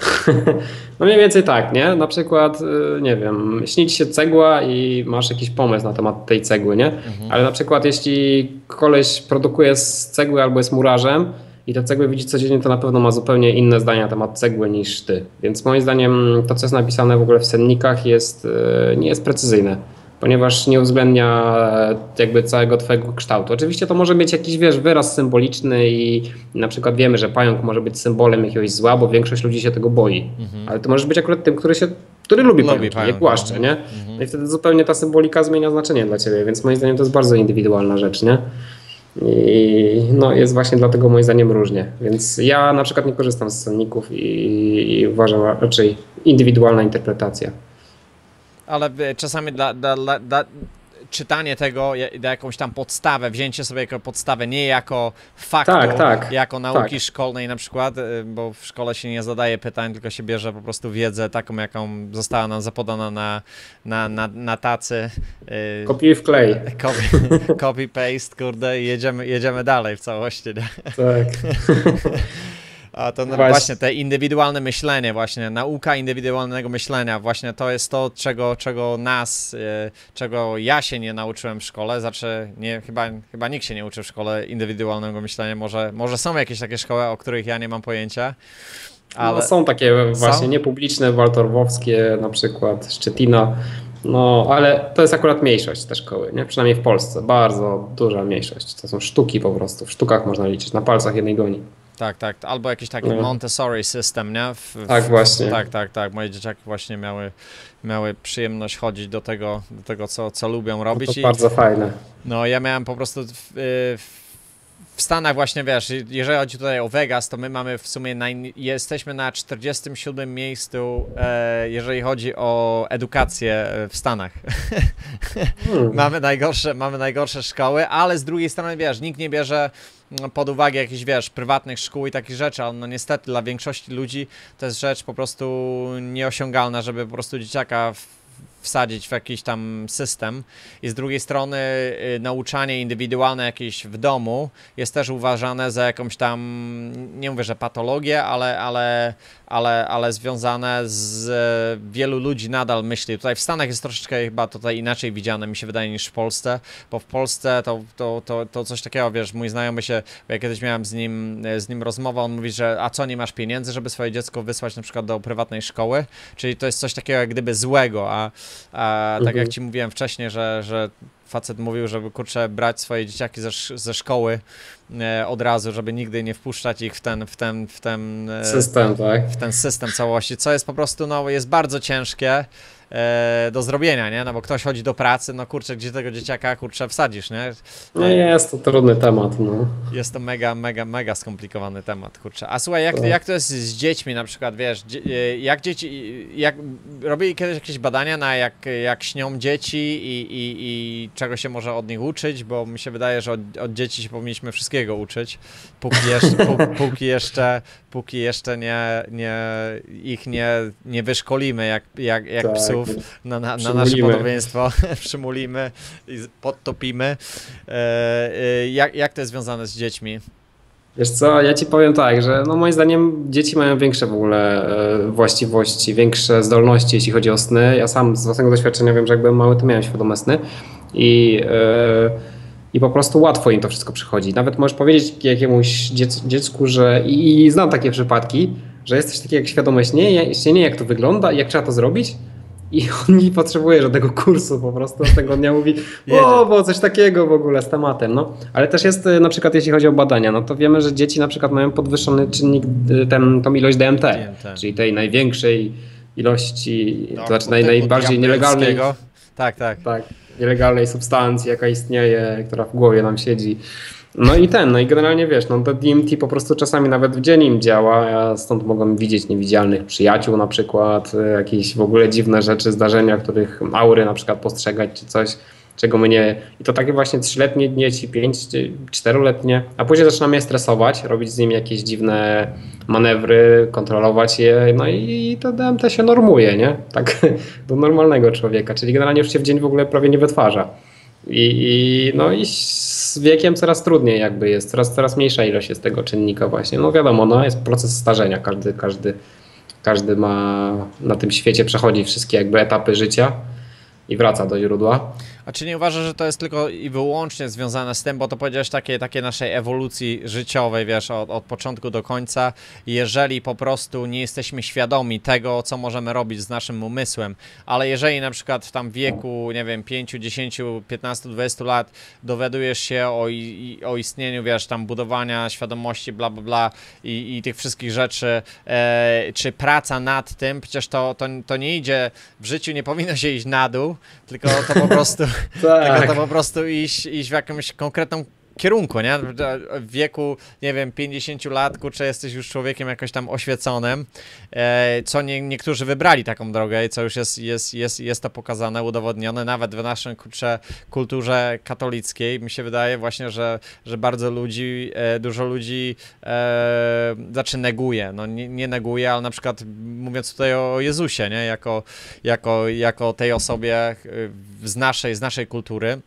No mniej więcej tak, nie? Na przykład, nie wiem, śni ci się cegła i masz jakiś pomysł na temat tej cegły, nie? Mhm. Ale na przykład jeśli koleś produkuje z cegły albo jest murarzem i te cegły widzi codziennie, to na pewno ma zupełnie inne zdania na temat cegły niż ty. Więc moim zdaniem to, co jest napisane w ogóle w sennikach jest, nie jest precyzyjne ponieważ nie uwzględnia jakby całego twojego kształtu. Oczywiście to może mieć jakiś, wiesz, wyraz symboliczny i na przykład wiemy, że pająk może być symbolem jakiegoś zła, bo większość ludzi się tego boi. Mhm. Ale to może być akurat tym, który się który lubi, lubi pająki, jak głaszcze, nie? Mhm. No i wtedy zupełnie ta symbolika zmienia znaczenie dla ciebie, więc moim zdaniem to jest bardzo indywidualna rzecz, nie? I no, jest właśnie dlatego moim zdaniem różnie. Więc ja na przykład nie korzystam z senników i, i uważam raczej indywidualna interpretacja ale czasami dla, dla, dla, dla czytanie tego da jakąś tam podstawę, wzięcie sobie jako podstawę, nie jako faktu, tak, tak, jako nauki tak. szkolnej na przykład, y, bo w szkole się nie zadaje pytań, tylko się bierze po prostu wiedzę taką, jaką została nam zapodana na, na, na, na tacy. Y, Kopiuj w klej. Copy, copy paste, kurde, i jedziemy, jedziemy dalej w całości. Nie? Tak. A to właśnie. właśnie te indywidualne myślenie, właśnie nauka indywidualnego myślenia, właśnie to jest to, czego, czego nas, e, czego ja się nie nauczyłem w szkole, znaczy nie, chyba, chyba nikt się nie uczy w szkole indywidualnego myślenia, może, może są jakieś takie szkoły, o których ja nie mam pojęcia. No, ale... No, są takie właśnie są? niepubliczne, waltorwowskie na przykład, Szczetina, no, ale to jest akurat mniejszość te szkoły, nie? Przynajmniej w Polsce. Bardzo duża mniejszość. To są sztuki po prostu. W sztukach można liczyć, na palcach jednej goni. Tak, tak, albo jakiś taki no. Montessori system, nie? W, w, tak, właśnie. Tak, tak, tak. Moje dzieciaki właśnie miały, miały przyjemność chodzić do tego, do tego co, co lubią robić. No to I, bardzo fajne. No, ja miałem po prostu w, w w Stanach właśnie, wiesz, jeżeli chodzi tutaj o Vegas, to my mamy w sumie, jesteśmy na 47 miejscu, e, jeżeli chodzi o edukację w Stanach. Hmm. mamy, najgorsze, mamy najgorsze szkoły, ale z drugiej strony, wiesz, nikt nie bierze pod uwagę jakichś, wiesz, prywatnych szkół i takich rzeczy, ale no niestety dla większości ludzi to jest rzecz po prostu nieosiągalna, żeby po prostu dzieciaka wsadzić w jakiś tam system i z drugiej strony y, nauczanie indywidualne jakieś w domu jest też uważane za jakąś tam, nie mówię, że patologię, ale, ale, ale, ale związane z e, wielu ludzi nadal myśli. Tutaj w Stanach jest troszeczkę chyba tutaj inaczej widziane, mi się wydaje, niż w Polsce, bo w Polsce to, to, to, to coś takiego, wiesz, mój znajomy się, ja kiedyś miałem z nim, z nim rozmowę, on mówi, że a co, nie masz pieniędzy, żeby swoje dziecko wysłać na przykład do prywatnej szkoły, czyli to jest coś takiego jak gdyby złego, a, a tak jak mhm. ci mówiłem wcześniej, że, że facet mówił, żeby kurczę brać swoje dzieciaki ze, ze szkoły e, od razu, żeby nigdy nie wpuszczać ich w ten, w ten, w ten e, system, tak? w ten system całości, co jest po prostu, no, jest bardzo ciężkie e, do zrobienia, nie? No bo ktoś chodzi do pracy, no kurczę, gdzie tego dzieciaka, kurczę, wsadzisz, nie? No jest to trudny temat, no. Jest to mega, mega, mega skomplikowany temat, kurczę. A słuchaj, jak, jak to jest z dziećmi na przykład, wiesz, e, jak dzieci, jak, robili kiedyś jakieś badania na jak, jak śnią dzieci i, i, i czego się może od nich uczyć, bo mi się wydaje, że od, od dzieci się powinniśmy wszystkiego uczyć, póki jeszcze, póki jeszcze, póki jeszcze nie, nie, ich nie, nie wyszkolimy jak, jak, jak tak. psów na, na, na nasze podobieństwo, przymulimy i podtopimy. E, e, jak, jak to jest związane z dziećmi? Wiesz co, ja ci powiem tak, że no moim zdaniem dzieci mają większe w ogóle e, właściwości, większe zdolności, jeśli chodzi o sny. Ja sam z własnego doświadczenia wiem, że jak byłem mały, to miałem świadome sny i, i po prostu łatwo im to wszystko przychodzi. Nawet możesz powiedzieć jakiemuś dziecku, że i, i znam takie przypadki, że jest coś takiego jak świadome śnie, nie jak to wygląda i jak trzeba to zrobić, i on nie potrzebuje żadnego kursu, po prostu tego dnia mówi, o, bo coś takiego w ogóle z tematem. No. Ale też jest y, na przykład, jeśli chodzi o badania, no to wiemy, że dzieci na przykład mają podwyższony czynnik, y, ten, tą ilość DMT, DMT, czyli tej największej ilości, no, to znaczy naj, najbardziej nielegalnej. Tak, tak. Tak, nielegalnej substancji, jaka istnieje, która w głowie nam siedzi. No i ten, no i generalnie wiesz, no to DMT po prostu czasami nawet w dzień im działa, ja stąd mogą widzieć niewidzialnych przyjaciół na przykład, e, jakieś w ogóle dziwne rzeczy, zdarzenia, których aury na przykład postrzegać czy coś, czego my nie... I to takie właśnie trzyletnie dzieci, pięć, czteroletnie, a później zaczynamy je stresować, robić z nimi jakieś dziwne manewry, kontrolować je, no i to DMT się normuje, nie? Tak do normalnego człowieka, czyli generalnie już się w dzień w ogóle prawie nie wytwarza. I, i, no i z wiekiem coraz trudniej jakby jest, coraz, coraz mniejsza ilość jest tego czynnika właśnie. No wiadomo, no jest proces starzenia, każdy, każdy, każdy ma na tym świecie przechodzi wszystkie jakby etapy życia i wraca do źródła. A czy nie uważasz, że to jest tylko i wyłącznie związane z tym, bo to powiedziałeś takie, takie naszej ewolucji życiowej, wiesz, od, od początku do końca, jeżeli po prostu nie jesteśmy świadomi tego, co możemy robić z naszym umysłem, ale jeżeli na przykład w tam wieku, nie wiem, 5, 10, 15, 20 lat dowiadujesz się o, i, o istnieniu, wiesz, tam budowania świadomości, bla, bla, bla i, i tych wszystkich rzeczy, e, czy praca nad tym, przecież to, to, to nie idzie, w życiu nie powinno się iść na dół, tylko to po prostu tak. Tylko to po prostu iść, iść w jakąś konkretną kierunku, nie? W wieku, nie wiem, 50 lat, kurczę, jesteś już człowiekiem jakoś tam oświeconym, e, co nie, niektórzy wybrali taką drogę i co już jest, jest, jest, jest to pokazane, udowodnione, nawet w naszej, kurczę, kulturze katolickiej. Mi się wydaje właśnie, że, że bardzo ludzi, e, dużo ludzi e, znaczy neguje, no nie, nie neguje, ale na przykład mówiąc tutaj o Jezusie, nie? Jako, jako, jako tej osobie e, z naszej, z naszej kultury,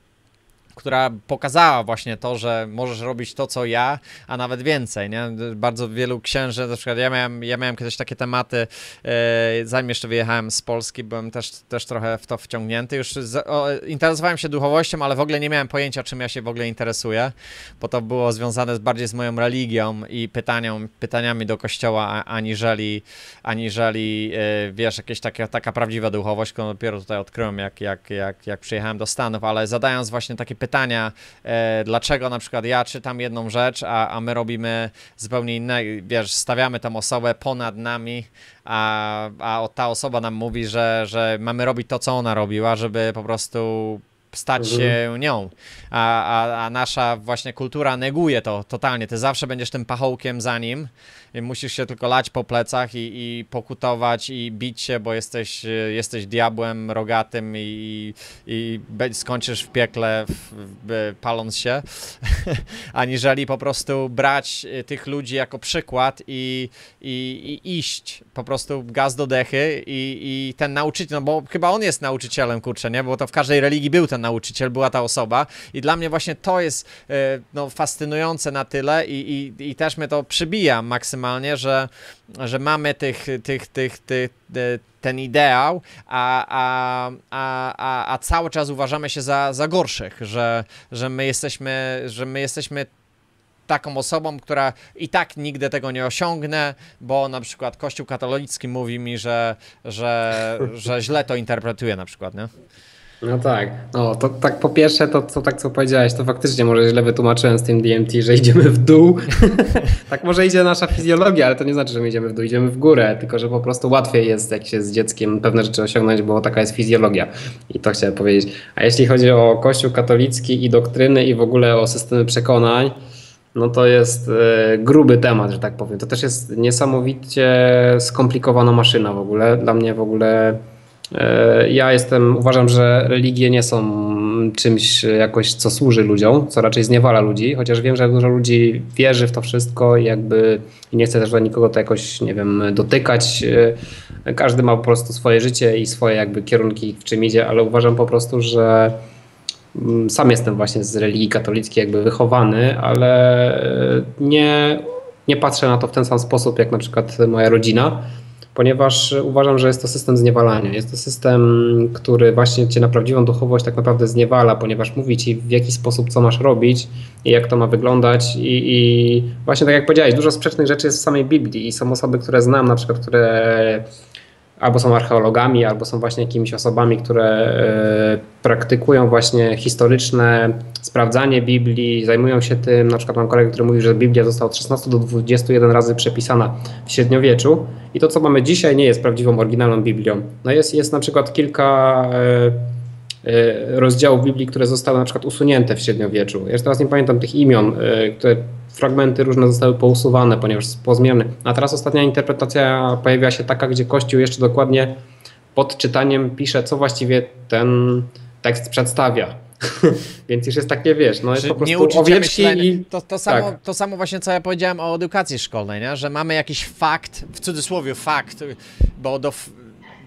która pokazała właśnie to, że możesz robić to, co ja, a nawet więcej, nie? Bardzo wielu księży, na przykład ja miałem, ja miałem kiedyś takie tematy, e, zanim jeszcze wyjechałem z Polski, byłem też, też trochę w to wciągnięty, już z, o, interesowałem się duchowością, ale w ogóle nie miałem pojęcia, czym ja się w ogóle interesuję, bo to było związane z, bardziej z moją religią i pytanią, pytaniami do kościoła, aniżeli, aniżeli e, wiesz, jakieś takie, taka prawdziwa duchowość, którą dopiero tutaj odkryłem, jak, jak, jak, jak przyjechałem do Stanów, ale zadając właśnie takie pytania, pytania, e, dlaczego na przykład ja czytam jedną rzecz, a, a my robimy zupełnie inne, wiesz, stawiamy tą osobę ponad nami, a, a ta osoba nam mówi, że, że mamy robić to, co ona robiła, żeby po prostu stać mhm. się nią. A, a, a, nasza właśnie kultura neguje to totalnie. Ty zawsze będziesz tym pachołkiem za nim. Musisz się tylko lać po plecach i, i pokutować i bić się, bo jesteś, jesteś diabłem rogatym i, i skończysz w piekle w, w, paląc się, aniżeli po prostu brać tych ludzi jako przykład i, i, i iść po prostu gaz do dechy i, i ten nauczyciel, no bo chyba on jest nauczycielem, kurczę, nie? Bo to w każdej religii był ten nauczyciel, była ta osoba. I dla mnie właśnie to jest e, no, fascynujące na tyle i, i, i też mnie to przybija maksymalnie, że, że mamy tych, tych, tych, tych, ten ideał, a, a, a, a cały czas uważamy się za, za gorszych, że, że my jesteśmy, że my jesteśmy taką osobą, która i tak nigdy tego nie osiągnę, bo na przykład Kościół katolicki mówi mi, że, że, że źle to interpretuje na przykład, nie? No tak, no to tak po pierwsze to, to tak co powiedziałeś, to faktycznie może źle wytłumaczyłem z tym DMT, że idziemy w dół. tak może idzie nasza fizjologia, ale to nie znaczy, że my idziemy w dół, idziemy w górę, tylko że po prostu łatwiej jest jak się z dzieckiem pewne rzeczy osiągnąć, bo taka jest fizjologia i to chciałem powiedzieć. A jeśli chodzi o kościół katolicki i doktryny i w ogóle o systemy przekonań, no to jest e, gruby temat, że tak powiem. To też jest niesamowicie skomplikowana maszyna w ogóle. Dla mnie w ogóle ja jestem, uważam, że religie nie są czymś jakoś, co służy ludziom, co raczej zniewala ludzi, chociaż wiem, że dużo ludzi wierzy w to wszystko i jakby nie chcę też do nikogo to jakoś, nie wiem, dotykać. E, każdy ma po prostu swoje życie i swoje jakby kierunki, w czym idzie, ale uważam po prostu, że Mm, sam jestem właśnie z religii katolickiej jakby wychowany, ale e, nie, nie patrzę na to w ten sam sposób jak na przykład moja rodzina, ponieważ uważam, że jest to system zniewalania. Jest to system, który właśnie cię na prawdziwą duchowość tak naprawdę zniewala, ponieważ mówi ci w jaki sposób co masz robić i jak to ma wyglądać i, i właśnie tak jak powiedziałeś, dużo sprzecznych rzeczy jest w samej Biblii i są osoby, które znam na przykład, które albo są archeologami, albo są właśnie jakimiś osobami, które e, praktykują właśnie historyczne sprawdzanie Biblii, zajmują się tym. Na przykład mam kolegę, który mówi, że Biblia została od 16 do 21 razy przepisana w średniowieczu i to, co mamy dzisiaj, nie jest prawdziwą, oryginalną Biblią. No jest, jest na przykład kilka e, e, rozdziałów Biblii, które zostały na przykład usunięte w średniowieczu. Ja teraz nie pamiętam tych imion, które fragmenty różne zostały pousuwane, ponieważ pozmiany. A teraz ostatnia interpretacja pojawiła się taka, gdzie Kościół jeszcze dokładnie pod czytaniem pisze, co właściwie ten tekst przedstawia. Więc już jest takie, wiesz, no jest po prostu owieczki i... To, to, samo, tak. to samo właśnie, co ja powiedziałem o edukacji szkolnej, nie? że mamy jakiś fakt, w cudzysłowie fakt, bo do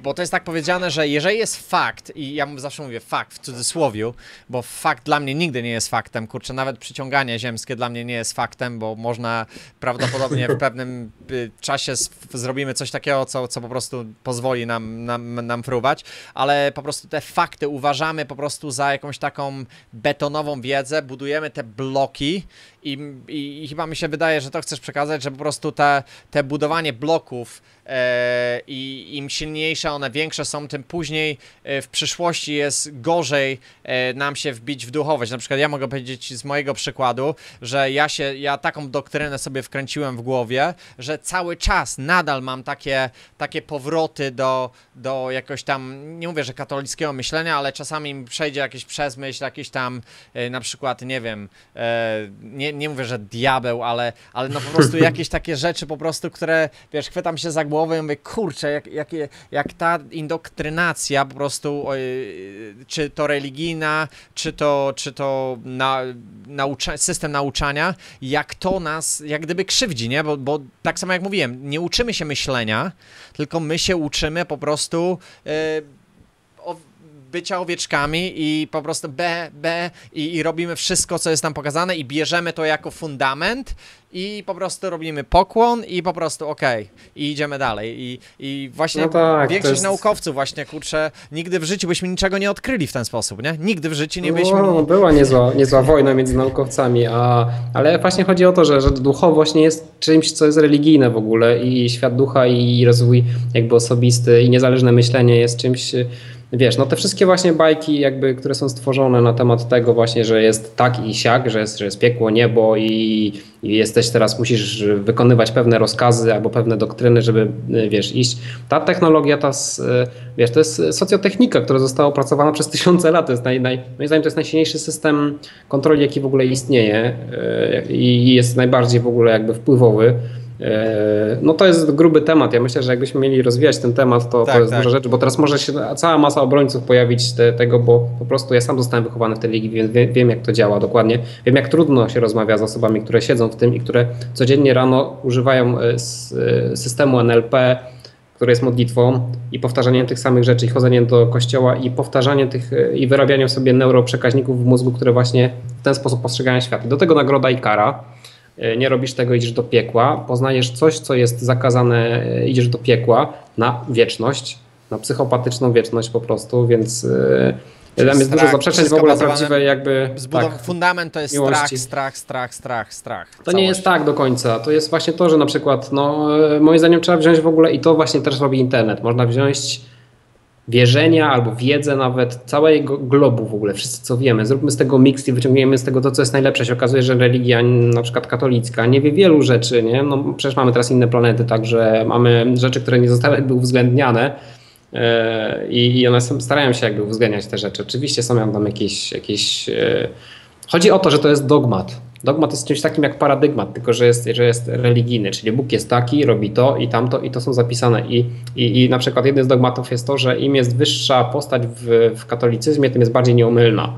bo to jest tak powiedziane, że jeżeli jest fakt, i ja zawsze mówię fakt w cudzysłowie, bo fakt dla mnie nigdy nie jest faktem, kurczę, nawet przyciąganie ziemskie dla mnie nie jest faktem, bo można prawdopodobnie w pewnym y, czasie zrobimy coś takiego, co, co po prostu pozwoli nam, nam, nam fruwać, ale po prostu te fakty uważamy po prostu za jakąś taką betonową wiedzę, budujemy te bloki i, i, i chyba mi się wydaje, że to chcesz przekazać, że po prostu te, te budowanie bloków e, i im silniejsze one, większe są, tym później e, w przyszłości jest gorzej e, nam się wbić w duchowość. Na przykład ja mogę powiedzieć z mojego przykładu, że ja się, ja taką doktrynę sobie wkręciłem w głowie, że cały czas nadal mam takie, takie powroty do, do jakoś tam, nie mówię, że katolickiego myślenia, ale czasami mi przejdzie jakiś przezmyśl, jakiś tam na przykład, nie wiem, e, nie, nie mówię, że diabeł, ale, ale no po prostu jakieś takie rzeczy po prostu, które, wiesz, chwytam się za głowę i mówię, kurczę, jak, jak, jak ta indoktrynacja po prostu, czy to religijna, czy to, czy to na, naucza, system nauczania, jak to nas, jak gdyby krzywdzi, nie? Bo, bo tak samo jak mówiłem, nie uczymy się myślenia, tylko my się uczymy po prostu... Yy, bycia owieczkami i po prostu be, be i, i, robimy wszystko, co jest tam pokazane i bierzemy to jako fundament i po prostu robimy pokłon i po prostu okej okay, i idziemy dalej i, i właśnie no tak, większość jest... naukowców właśnie, kurczę, nigdy w życiu byśmy niczego nie odkryli w ten sposób, nie? Nigdy w życiu nie byśmy... No, była niezła, niezła wojna między naukowcami, a, ale właśnie chodzi o to, że, że duchowość nie jest czymś, co jest religijne w ogóle i świat ducha i rozwój jakby osobisty i niezależne myślenie jest czymś wiesz, no te wszystkie właśnie bajki jakby, które są stworzone na temat tego właśnie, że jest tak i siak, że jest, że jest piekło, niebo i, i jesteś teraz, musisz wykonywać pewne rozkazy albo pewne doktryny, żeby, wiesz, iść. Ta technologia, ta, wiesz, to jest socjotechnika, która została opracowana przez tysiące lat. To jest naj, naj, moim zdaniem to jest najsilniejszy system kontroli, jaki w ogóle istnieje e, i jest najbardziej w ogóle jakby wpływowy. E, no to jest gruby temat. Ja myślę, że jakbyśmy mieli rozwijać ten temat, to, tak, to jest tak. duża rzecz, bo teraz może się cała masa obrońców pojawić te, tego, bo po prostu ja sam zostałem wychowany w tej ligi, więc wiem, wiem, jak to działa dokładnie. Wiem, jak trudno się rozmawia z osobami, które siedzą w tym i które codziennie rano używają e, e, systemu NLP, które jest modlitwą i powtarzaniem tych samych rzeczy, i chodzeniem do kościoła i powtarzaniem tych i wyrabianiem sobie neuroprzekaźników w mózgu, które właśnie w ten sposób postrzegają świat. Do tego nagroda i kara nie robisz tego, idziesz do piekła, poznajesz coś, co jest zakazane, e, idziesz do piekła na wieczność, na psychopatyczną wieczność po prostu, więc e, tam jest dużo zaprzeczeń w ogóle prawdziwej jakby... Tak, fundament to jest miłości. strach, strach, strach, strach, strach. To nie jest tak do końca. To jest właśnie to, że na przykład, no moim zdaniem trzeba wziąć w ogóle i to właśnie też robi internet. Można wziąć wierzenia albo wiedzę nawet całego globu w ogóle, wszyscy co wiemy. Zróbmy z tego miks i wyciągniemy z tego to, co jest najlepsze. Się okazuje, że religia na przykład katolicka nie wie wielu rzeczy, nie? No przecież mamy teraz inne planety, także mamy rzeczy, które nie zostały jakby uwzględniane e, i, one starają się jakby uwzględniać te rzeczy. Oczywiście są tam jakieś, jakieś e, chodzi o to, że to jest dogmat Dogmat jest czymś takim jak paradygmat, tylko że jest, że jest religijny, czyli Bóg jest taki, robi to i tamto i to są zapisane. I, i, i na przykład jednym z dogmatów jest to, że im jest wyższa postać w, w katolicyzmie, tym jest bardziej nieomylna.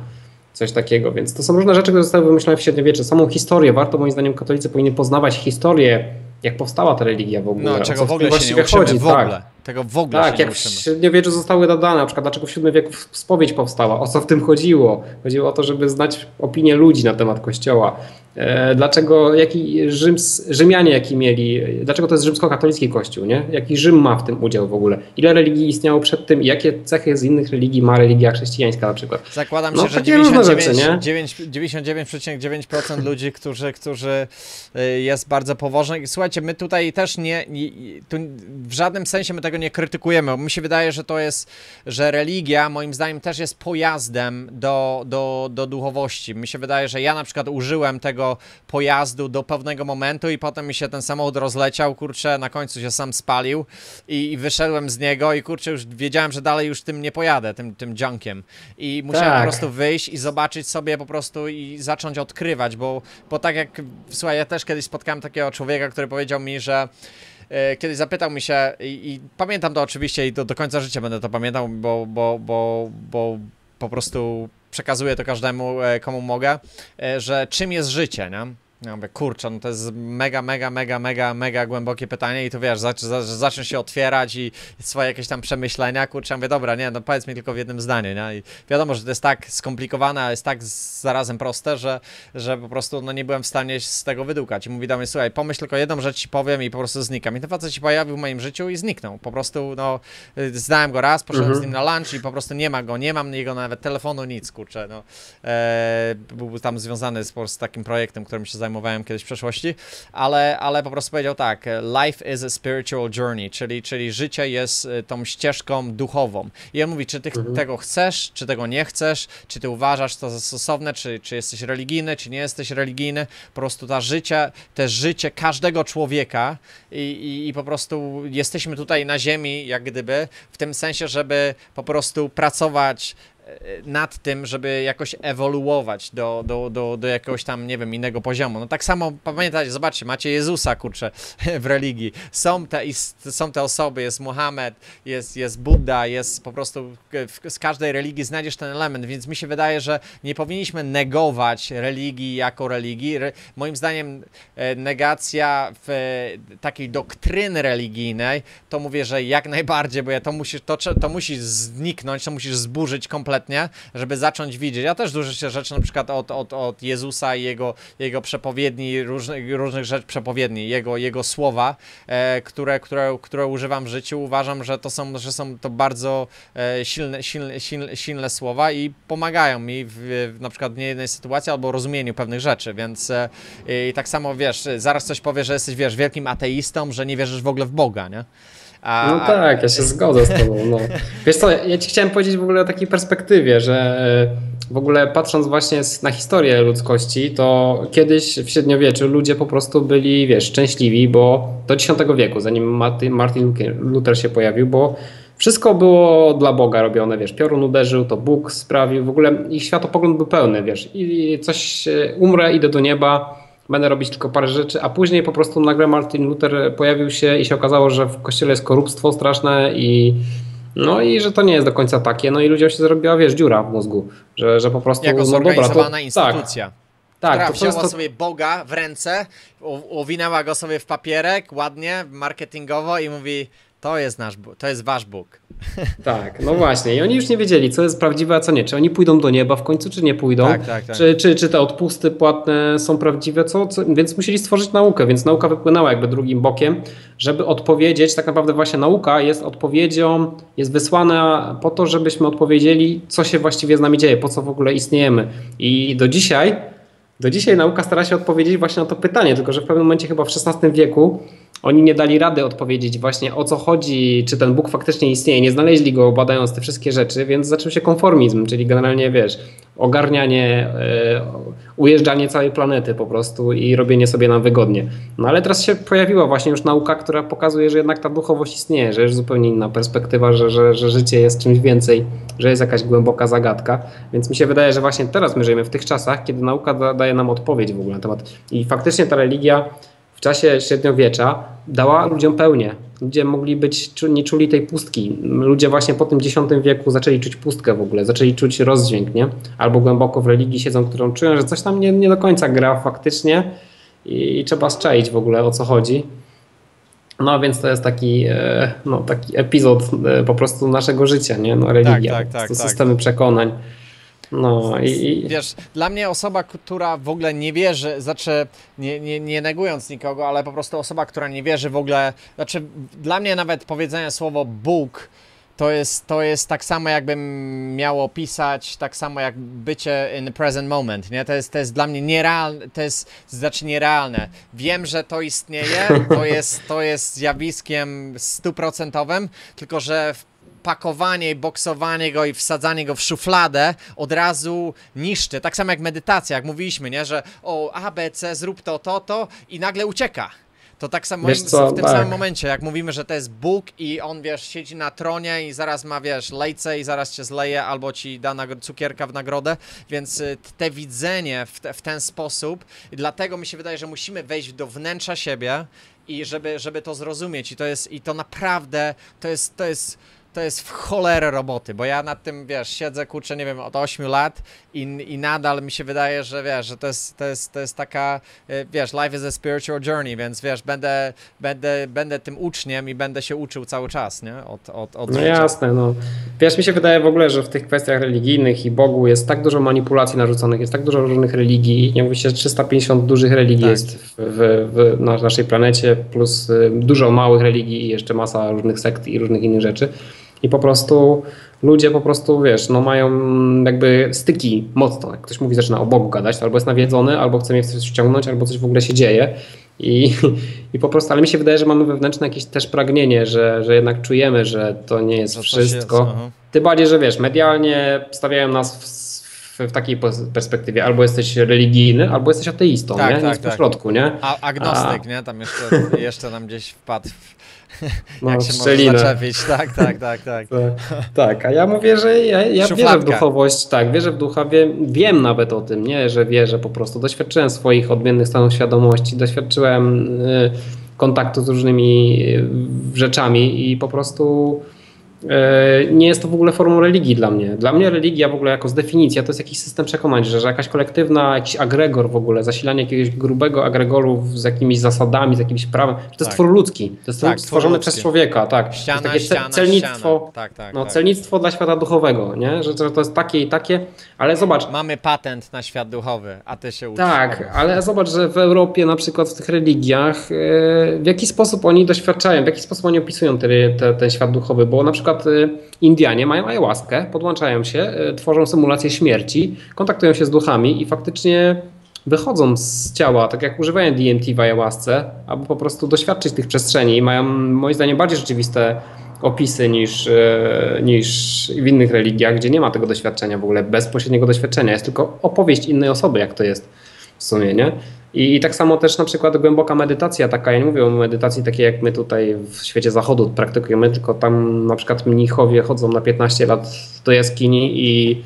Coś takiego, więc to są różne rzeczy, które zostały wymyślone w średniowieczu. Samą historię, warto moim zdaniem katolicy powinni poznawać historię, jak powstała ta religia w ogóle. No, czego w ogóle się nie uczymy, chodzi, w ogóle. Tak. Tego w ogóle tak, jak w średniowieczu zostały dodane, na przykład dlaczego w VII wieku spowiedź powstała, o co w tym chodziło. Chodziło o to, żeby znać opinię ludzi na temat Kościoła. E, dlaczego, jaki Rzym, Rzymianie jaki mieli, dlaczego to jest rzymskokatolicki kościół, nie? Jaki Rzym ma w tym udział w ogóle? Ile religii istniało przed tym i jakie cechy z innych religii ma religia chrześcijańska na przykład? Zakładam no, się, że 99,9% ludzi, którzy, którzy y, jest bardzo poważnych. Słuchajcie, my tutaj też nie, nie tu w żadnym sensie my tego nie krytykujemy. Mi się wydaje, że to jest, że religia moim zdaniem też jest pojazdem do, do, do duchowości. Mi się wydaje, że ja na przykład użyłem tego tego pojazdu do pewnego momentu i potem mi się ten samochód rozleciał, kurczę, na końcu się sam spalił i, i wyszedłem z niego i kurczę, już wiedziałem, że dalej już tym nie pojadę, tym, tym junkiem. I musiałem tak. po prostu wyjść i zobaczyć sobie po prostu i zacząć odkrywać, bo, bo tak jak, słuchaj, ja też kiedyś spotkałem takiego człowieka, który powiedział mi, że kiedyś zapytał mi się i, i pamiętam to oczywiście i do, do końca życia będę to pamiętał, bo, bo, bo, bo po prostu przekazuję to każdemu, e, komu mogę, e, że czym jest życie, nie? Ja mówię, kurczę, no to jest mega, mega, mega, mega, mega głębokie pytanie i tu wiesz, zac zaczniesz się otwierać i swoje jakieś tam przemyślenia, kurczę, ja mówię, dobra, nie, no powiedz mi tylko w jednym zdaniu, nie? I wiadomo, że to jest tak skomplikowane, ale jest tak zarazem proste, że, że po prostu no, nie byłem w stanie z tego wydłukać. I mówi do mnie, słuchaj, pomyśl tylko jedną rzecz ci powiem i po prostu znikam. I ten facet się pojawił w moim życiu i zniknął. Po prostu, no, znałem go raz, poszedłem mhm. z nim na lunch i po prostu nie ma go, nie mam jego nawet telefonu, nic, kurczę, no. E, był tam związany z, z takim projektem, którym się zajmowałem zajmowałem kiedyś w przeszłości, ale, ale po prostu powiedział tak, life is a spiritual journey, czyli, czyli życie jest y, tą ścieżką duchową. I on mówi, czy ty mhm. tego chcesz, czy tego nie chcesz, czy ty uważasz to za stosowne, czy, czy jesteś religijny, czy nie jesteś religijny, po prostu ta życie, te życie każdego człowieka i, i, i po prostu jesteśmy tutaj na ziemi, jak gdyby, w tym sensie, żeby po prostu pracować nad tym, żeby jakoś ewoluować do, do, do, do jakiegoś tam, nie wiem, innego poziomu. No tak samo pamiętajcie, zobaczcie, macie Jezusa, kurczę, w religii. Są te, są te osoby, jest Muhammad, jest, jest Buddha, jest po prostu w, z każdej religii znajdziesz ten element, więc mi się wydaje, że nie powinniśmy negować religii jako religii. Re, moim zdaniem e, negacja w e, takiej doktryny religijnej, to mówię, że jak najbardziej, bo ja to musisz, to, to musi zniknąć, to musisz zburzyć kompletnie kompletnie, żeby zacząć widzieć. Ja też dużo się rzeczy na przykład od, od, od Jezusa i jego, jego przepowiedni, różnych, różnych rzeczy przepowiedni, jego, jego słowa, e, które, które, które używam w życiu. Uważam, że to są, że są to bardzo e, silne, silne, silne, silne słowa i pomagają mi w, w, na przykład w niejednej sytuacji albo rozumieniu pewnych rzeczy, więc e, i tak samo wiesz, zaraz coś powie, że jesteś wiesz, wielkim ateistą, że nie wierzysz w ogóle w Boga, nie? A, no tak, ja się zgodzę z tobą. No. Wiesz co, ja ci chciałem powiedzieć w ogóle o takiej perspektywie, że e, w ogóle patrząc właśnie na historię ludzkości, to kiedyś w średniowieczu ludzie po prostu byli, wiesz, szczęśliwi, bo do X wieku, zanim Martin Luther się pojawił, bo wszystko było dla Boga robione, wiesz, piorun uderzył, to Bóg sprawił, w ogóle ich światopogląd był pełny, wiesz, i coś, umrę, idę do nieba, będę robić tylko parę rzeczy, a później po prostu nagle Martin Luther pojawił się i się okazało, że w kościele jest korupstwo straszne i no i że to nie jest do końca takie, no i ludziom się zrobiła, wiesz, dziura w mózgu, że, że po prostu... Jako zorganizowana no dobra, to, instytucja. Tak. Tak, która to wzięła to... sobie Boga w ręce, uwinęła go sobie w papierek ładnie, marketingowo i mówi to jest nasz, to jest wasz Bóg. Tak, no właśnie. I oni już nie wiedzieli, co jest prawdziwe, a co nie. Czy oni pójdą do nieba w końcu, czy nie pójdą? Tak, tak, tak. Czy, czy, czy te odpusty płatne są prawdziwe? Co, co? Więc musieli stworzyć naukę, więc nauka wypłynęła jakby drugim bokiem, żeby odpowiedzieć. Tak naprawdę właśnie nauka jest odpowiedzią, jest wysłana po to, żebyśmy odpowiedzieli, co się właściwie z nami dzieje, po co w ogóle istniejemy. I do dzisiaj do dzisiaj nauka stara się odpowiedzieć właśnie na to pytanie, tylko że w pewnym momencie chyba w XVI wieku oni nie dali rady odpowiedzieć właśnie o co chodzi, czy ten Bóg faktycznie istnieje. Nie znaleźli go badając te wszystkie rzeczy, więc zaczął się konformizm, czyli generalnie wiesz, ogarnianie, e, ujeżdżanie całej planety po prostu i robienie sobie nam wygodnie. No ale teraz się pojawiła właśnie już nauka, która pokazuje, że jednak ta duchowość istnieje, że jest zupełnie inna perspektywa, że, że, że życie jest czymś więcej, że jest jakaś głęboka zagadka. Więc mi się wydaje, że właśnie teraz my żyjemy w tych czasach, kiedy nauka da, daje nam odpowiedź w ogóle na temat. I faktycznie ta religia w czasie średniowiecza dała ludziom pełnię. Ludzie mogli być, nie czuli tej pustki. Ludzie właśnie po tym X wieku zaczęli czuć pustkę w ogóle, zaczęli czuć rozdźwięk, nie? Albo głęboko w religii siedzą, którą czują, że coś tam nie, nie do końca gra faktycznie i, i trzeba szczaić w ogóle o co chodzi. No więc to jest taki, e, no, taki epizod e, po prostu naszego życia, nie? No, religia, tak, tak, tak, systemy tak. przekonań. No i... Wiesz, dla mnie osoba, która w ogóle nie wierzy, znaczy nie, nie, nie negując nikogo, ale po prostu osoba, która nie wierzy w ogóle, znaczy dla mnie nawet powiedzenie słowo Bóg to jest, to jest tak samo jakbym miał opisać, tak samo jak bycie in the present moment, nie? To jest, to jest dla mnie nierealne, to jest, znaczy nierealne. Wiem, że to istnieje, to jest, to jest zjawiskiem stuprocentowym, tylko że w pakowanie, boksowanie go i wsadzanie go w szufladę od razu niszczy. Tak samo jak medytacja, jak mówiliśmy, nie? Że o A, B, C, zrób to, to, to i nagle ucieka. To tak samo w tym tak. samym momencie, jak mówimy, że to jest Bóg i on, wiesz, siedzi na tronie i zaraz ma, wiesz, lejce i zaraz cię zleje albo ci da cukierka w nagrodę, więc y, te widzenie w, te, w ten sposób, dlatego mi się wydaje, że musimy wejść do wnętrza siebie i żeby, żeby to zrozumieć i to jest, i to naprawdę, to jest, to jest to jest w cholerę roboty, bo ja nad tym, wiesz, siedzę, kurczę, nie wiem, od 8 lat i, i nadal mi się wydaje, że wiesz, że to jest, to jest, to jest taka, y, wiesz, life is a spiritual journey, więc wiesz, będę, będę, będę tym uczniem i będę się uczył cały czas, nie? Od, od, od no życia. jasne, no. Wiesz, mi się wydaje w ogóle, że w tych kwestiach religijnych i Bogu jest tak dużo manipulacji narzuconych, jest tak dużo różnych religii, nie mówi się, że 350 dużych religii tak. jest w, w, w naszej planecie, plus y, dużo małych religii i jeszcze masa różnych sekt i różnych innych rzeczy i po prostu ludzie po prostu, wiesz, no mają jakby styki mocno. Jak ktoś mówi, zaczyna o Bogu gadać, to albo jest nawiedzony, albo chce mnie coś wciągnąć, albo coś w ogóle się dzieje. I, I po prostu, ale mi się wydaje, że mamy wewnętrzne jakieś też pragnienie, że, że jednak czujemy, że to nie jest wszystko. Jest, Tym bardziej, że wiesz, medialnie stawiają nas w, w, takiej perspektywie, albo jesteś religijny, albo jesteś ateistą, tak, nie? Tak, Nic tak. po środku, nie? A, agnostyk, A... nie? Tam jeszcze, jeszcze nam gdzieś wpadł no, jak się szczelinę. może zaczepić, tak, tak, tak, tak. tak. tak, a ja mówię, że ja, ja wierzę w duchowość, tak, wierzę w ducha, wiem, wiem nawet o tym, nie, że wierzę po prostu. Doświadczyłem swoich odmiennych stanów świadomości, doświadczyłem y, kontaktu z różnymi y, rzeczami i po prostu nie jest to w ogóle formą religii dla mnie. Dla mnie religia w ogóle jako z definicja to jest jakiś system przekonań, że, że jakaś kolektywna, jakiś agregor w ogóle, zasilanie jakiegoś grubego agregoru z jakimiś zasadami, z jakimś prawem. To jest tak. twór ludzki. To jest tak, stworzone przez człowieka, tak. Ściana, to jest takie ściana, celnictwo, ściana. Tak, tak, no, tak. celnictwo dla świata duchowego, nie? Że, że to jest takie i takie, ale zobacz. Mamy patent na świat duchowy, a ty się uczysz. Tak, ale zobacz, że w Europie na przykład w tych religiach e, w jaki sposób oni doświadczają, w jaki sposób oni opisują te, te, ten świat duchowy, bo na przykład przykład y, Indianie mają ayahuaskę, podłączają się, y, tworzą symulację śmierci, kontaktują się z duchami i faktycznie wychodzą z ciała, tak jak używają DMT w ayahuasce, aby po prostu doświadczyć tych przestrzeni i mają moim zdaniem bardziej rzeczywiste opisy niż, y, niż w innych religiach, gdzie nie ma tego doświadczenia w ogóle, bezpośredniego doświadczenia. Jest tylko opowieść innej osoby, jak to jest w sumie, nie? I, I, tak samo też na przykład głęboka medytacja taka, ja nie mówię o medytacji takiej jak my tutaj w świecie zachodu praktykujemy, tylko tam na przykład mnichowie chodzą na 15 lat do jaskini i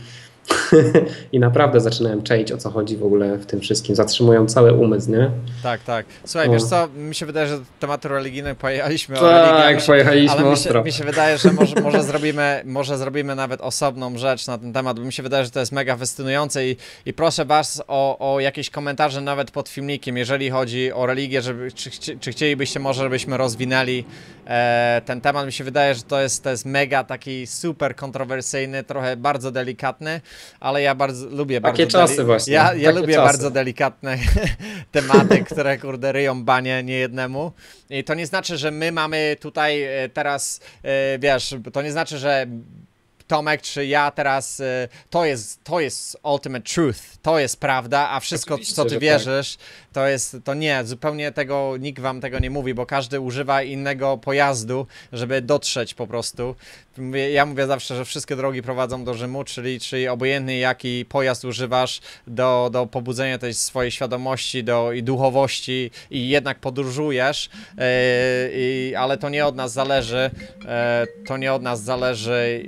I naprawdę zaczynałem czaić o co chodzi w ogóle w tym wszystkim. Zatrzymują cały umysł, nie? Tak, tak. Słuchaj, no. wiesz co, mi się wydaje, że tematy religijne pojechaliśmy tak, religii. pojechaliśmy ale ostro. Mi się, mi się wydaje, że może, może, zrobimy, może zrobimy nawet osobną rzecz na ten temat, bo mi się wydaje, że to jest mega fascynujące i, i proszę was o, o jakieś komentarze nawet pod filmikiem, jeżeli chodzi o religię, żeby, czy, czy chcielibyście może, żebyśmy rozwinęli e, ten temat. Mi się wydaje, że to jest, to jest mega taki super kontrowersyjny, trochę bardzo delikatny, ale ja bardzo lubię Takie bardzo czasy właśnie. Ja, ja lubię czasy. bardzo delikatne tematy, które kurde ryją banie niejednemu. I to nie znaczy, że my mamy tutaj e, teraz, e, wiesz, to nie znaczy, że Tomek, czy ja teraz, y, to jest, to jest ultimate truth, to jest prawda, a wszystko, Oczywiście, co ty tak. wierzysz, to jest, to nie, zupełnie tego, nikt wam tego nie mówi, bo każdy używa innego pojazdu, żeby dotrzeć po prostu. Ja mówię zawsze, że wszystkie drogi prowadzą do Rzymu, czyli, czyli obojętnie jaki pojazd używasz do, do pobudzenia tej swojej świadomości do, i duchowości i jednak podróżujesz, e, i, ale to nie od nas zależy, e, to nie od nas zależy,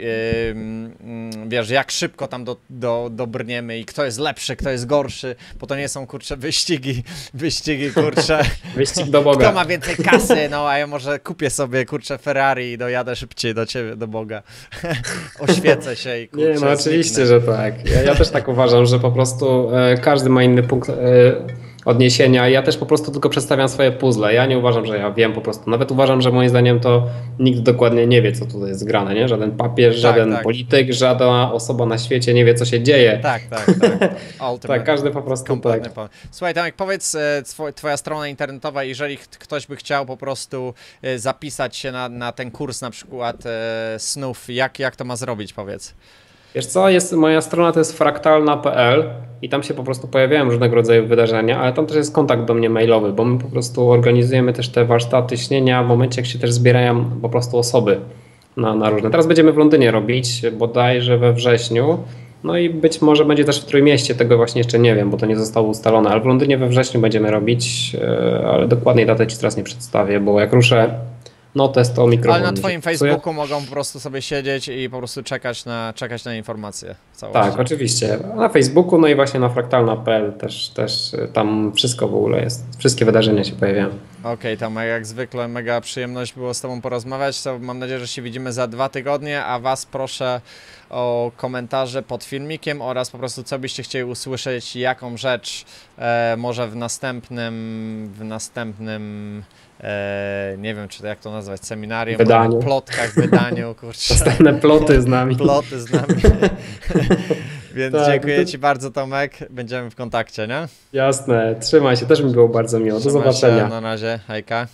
e, wiesz, jak szybko tam do, do, dobrniemy i kto jest lepszy, kto jest gorszy, bo to nie są, kurcze, wyścigi, wyścigi, kurcze, Wyścig do kto Boga. ma więcej kasy, no a ja może kupię sobie, kurczę, Ferrari i dojadę szybciej do ciebie, do Boga. Oświecę się i kurczę, Nie, no oczywiście, zniknę. że tak. Ja, ja też tak uważam, że po prostu e, każdy ma inny punkt e, odniesienia. Ja też po prostu tylko przedstawiam swoje puzzle. Ja nie uważam, że ja wiem po prostu. Nawet uważam, że moim zdaniem to nikt dokładnie nie wie, co tutaj jest grane, nie? Żaden papież, żaden tak. polityk, żadna osoba na świecie nie wie, co się dzieje. Tak, tak, tak. Tak, każdy po prostu Kompletny tak. Słuchaj, Tomek, powiedz e, two- twoja strona internetowa, jeżeli ktoś by chciał po prostu e, zapisać się na, na ten kurs na przykład e, snów, jak, jak to ma zrobić, powiedz? Wiesz co, jest, moja strona to jest fraktalna.pl i tam się po prostu pojawiają różnego rodzaju wydarzenia, ale tam też jest kontakt do mnie mailowy, bo my po prostu organizujemy też te warsztaty śnienia w momencie, jak się też zbierają po prostu osoby na, na różne. Teraz będziemy w Londynie robić, bodajże we wrześniu, no i być może będzie też w Trójmieście, tego właśnie jeszcze nie wiem, bo to nie zostało ustalone, ale w Londynie we wrześniu będziemy robić, e, ale dokładniej datę Ci teraz nie przedstawię, bo jak ruszę notes, to mikrofon Ale na twoim. Facebooku mogą po prostu sobie siedzieć i po prostu czekać na, czekać na informacje. Tak, oczywiście. Na Facebooku, no i właśnie na fraktalna.pl też, też y, tam wszystko w ogóle jest. Wszystkie wydarzenia się pojawiają. Okej, Tomek, jak zwykle mega przyjemność było z Tobą porozmawiać. To mam nadzieję, że się widzimy za dwa tygodnie, a Was proszę o komentarze pod filmikiem oraz po prostu co byście chcieli usłyszeć, jaką rzecz e, może w następnym, w następnym, e, nie wiem czy to jak to nazwać, seminarium, Wydaniu. plotkach, wydaniu, kurczę, Następne ploty z nami. ploty z nami. Więc Tak, dziękuję to- Ci bardzo Tomek, będziemy w kontakcie, nie? Jasne, trzymaj się, też mi było bardzo miło. Do Trzymaj się, zobaczenia. Na razie, hejka.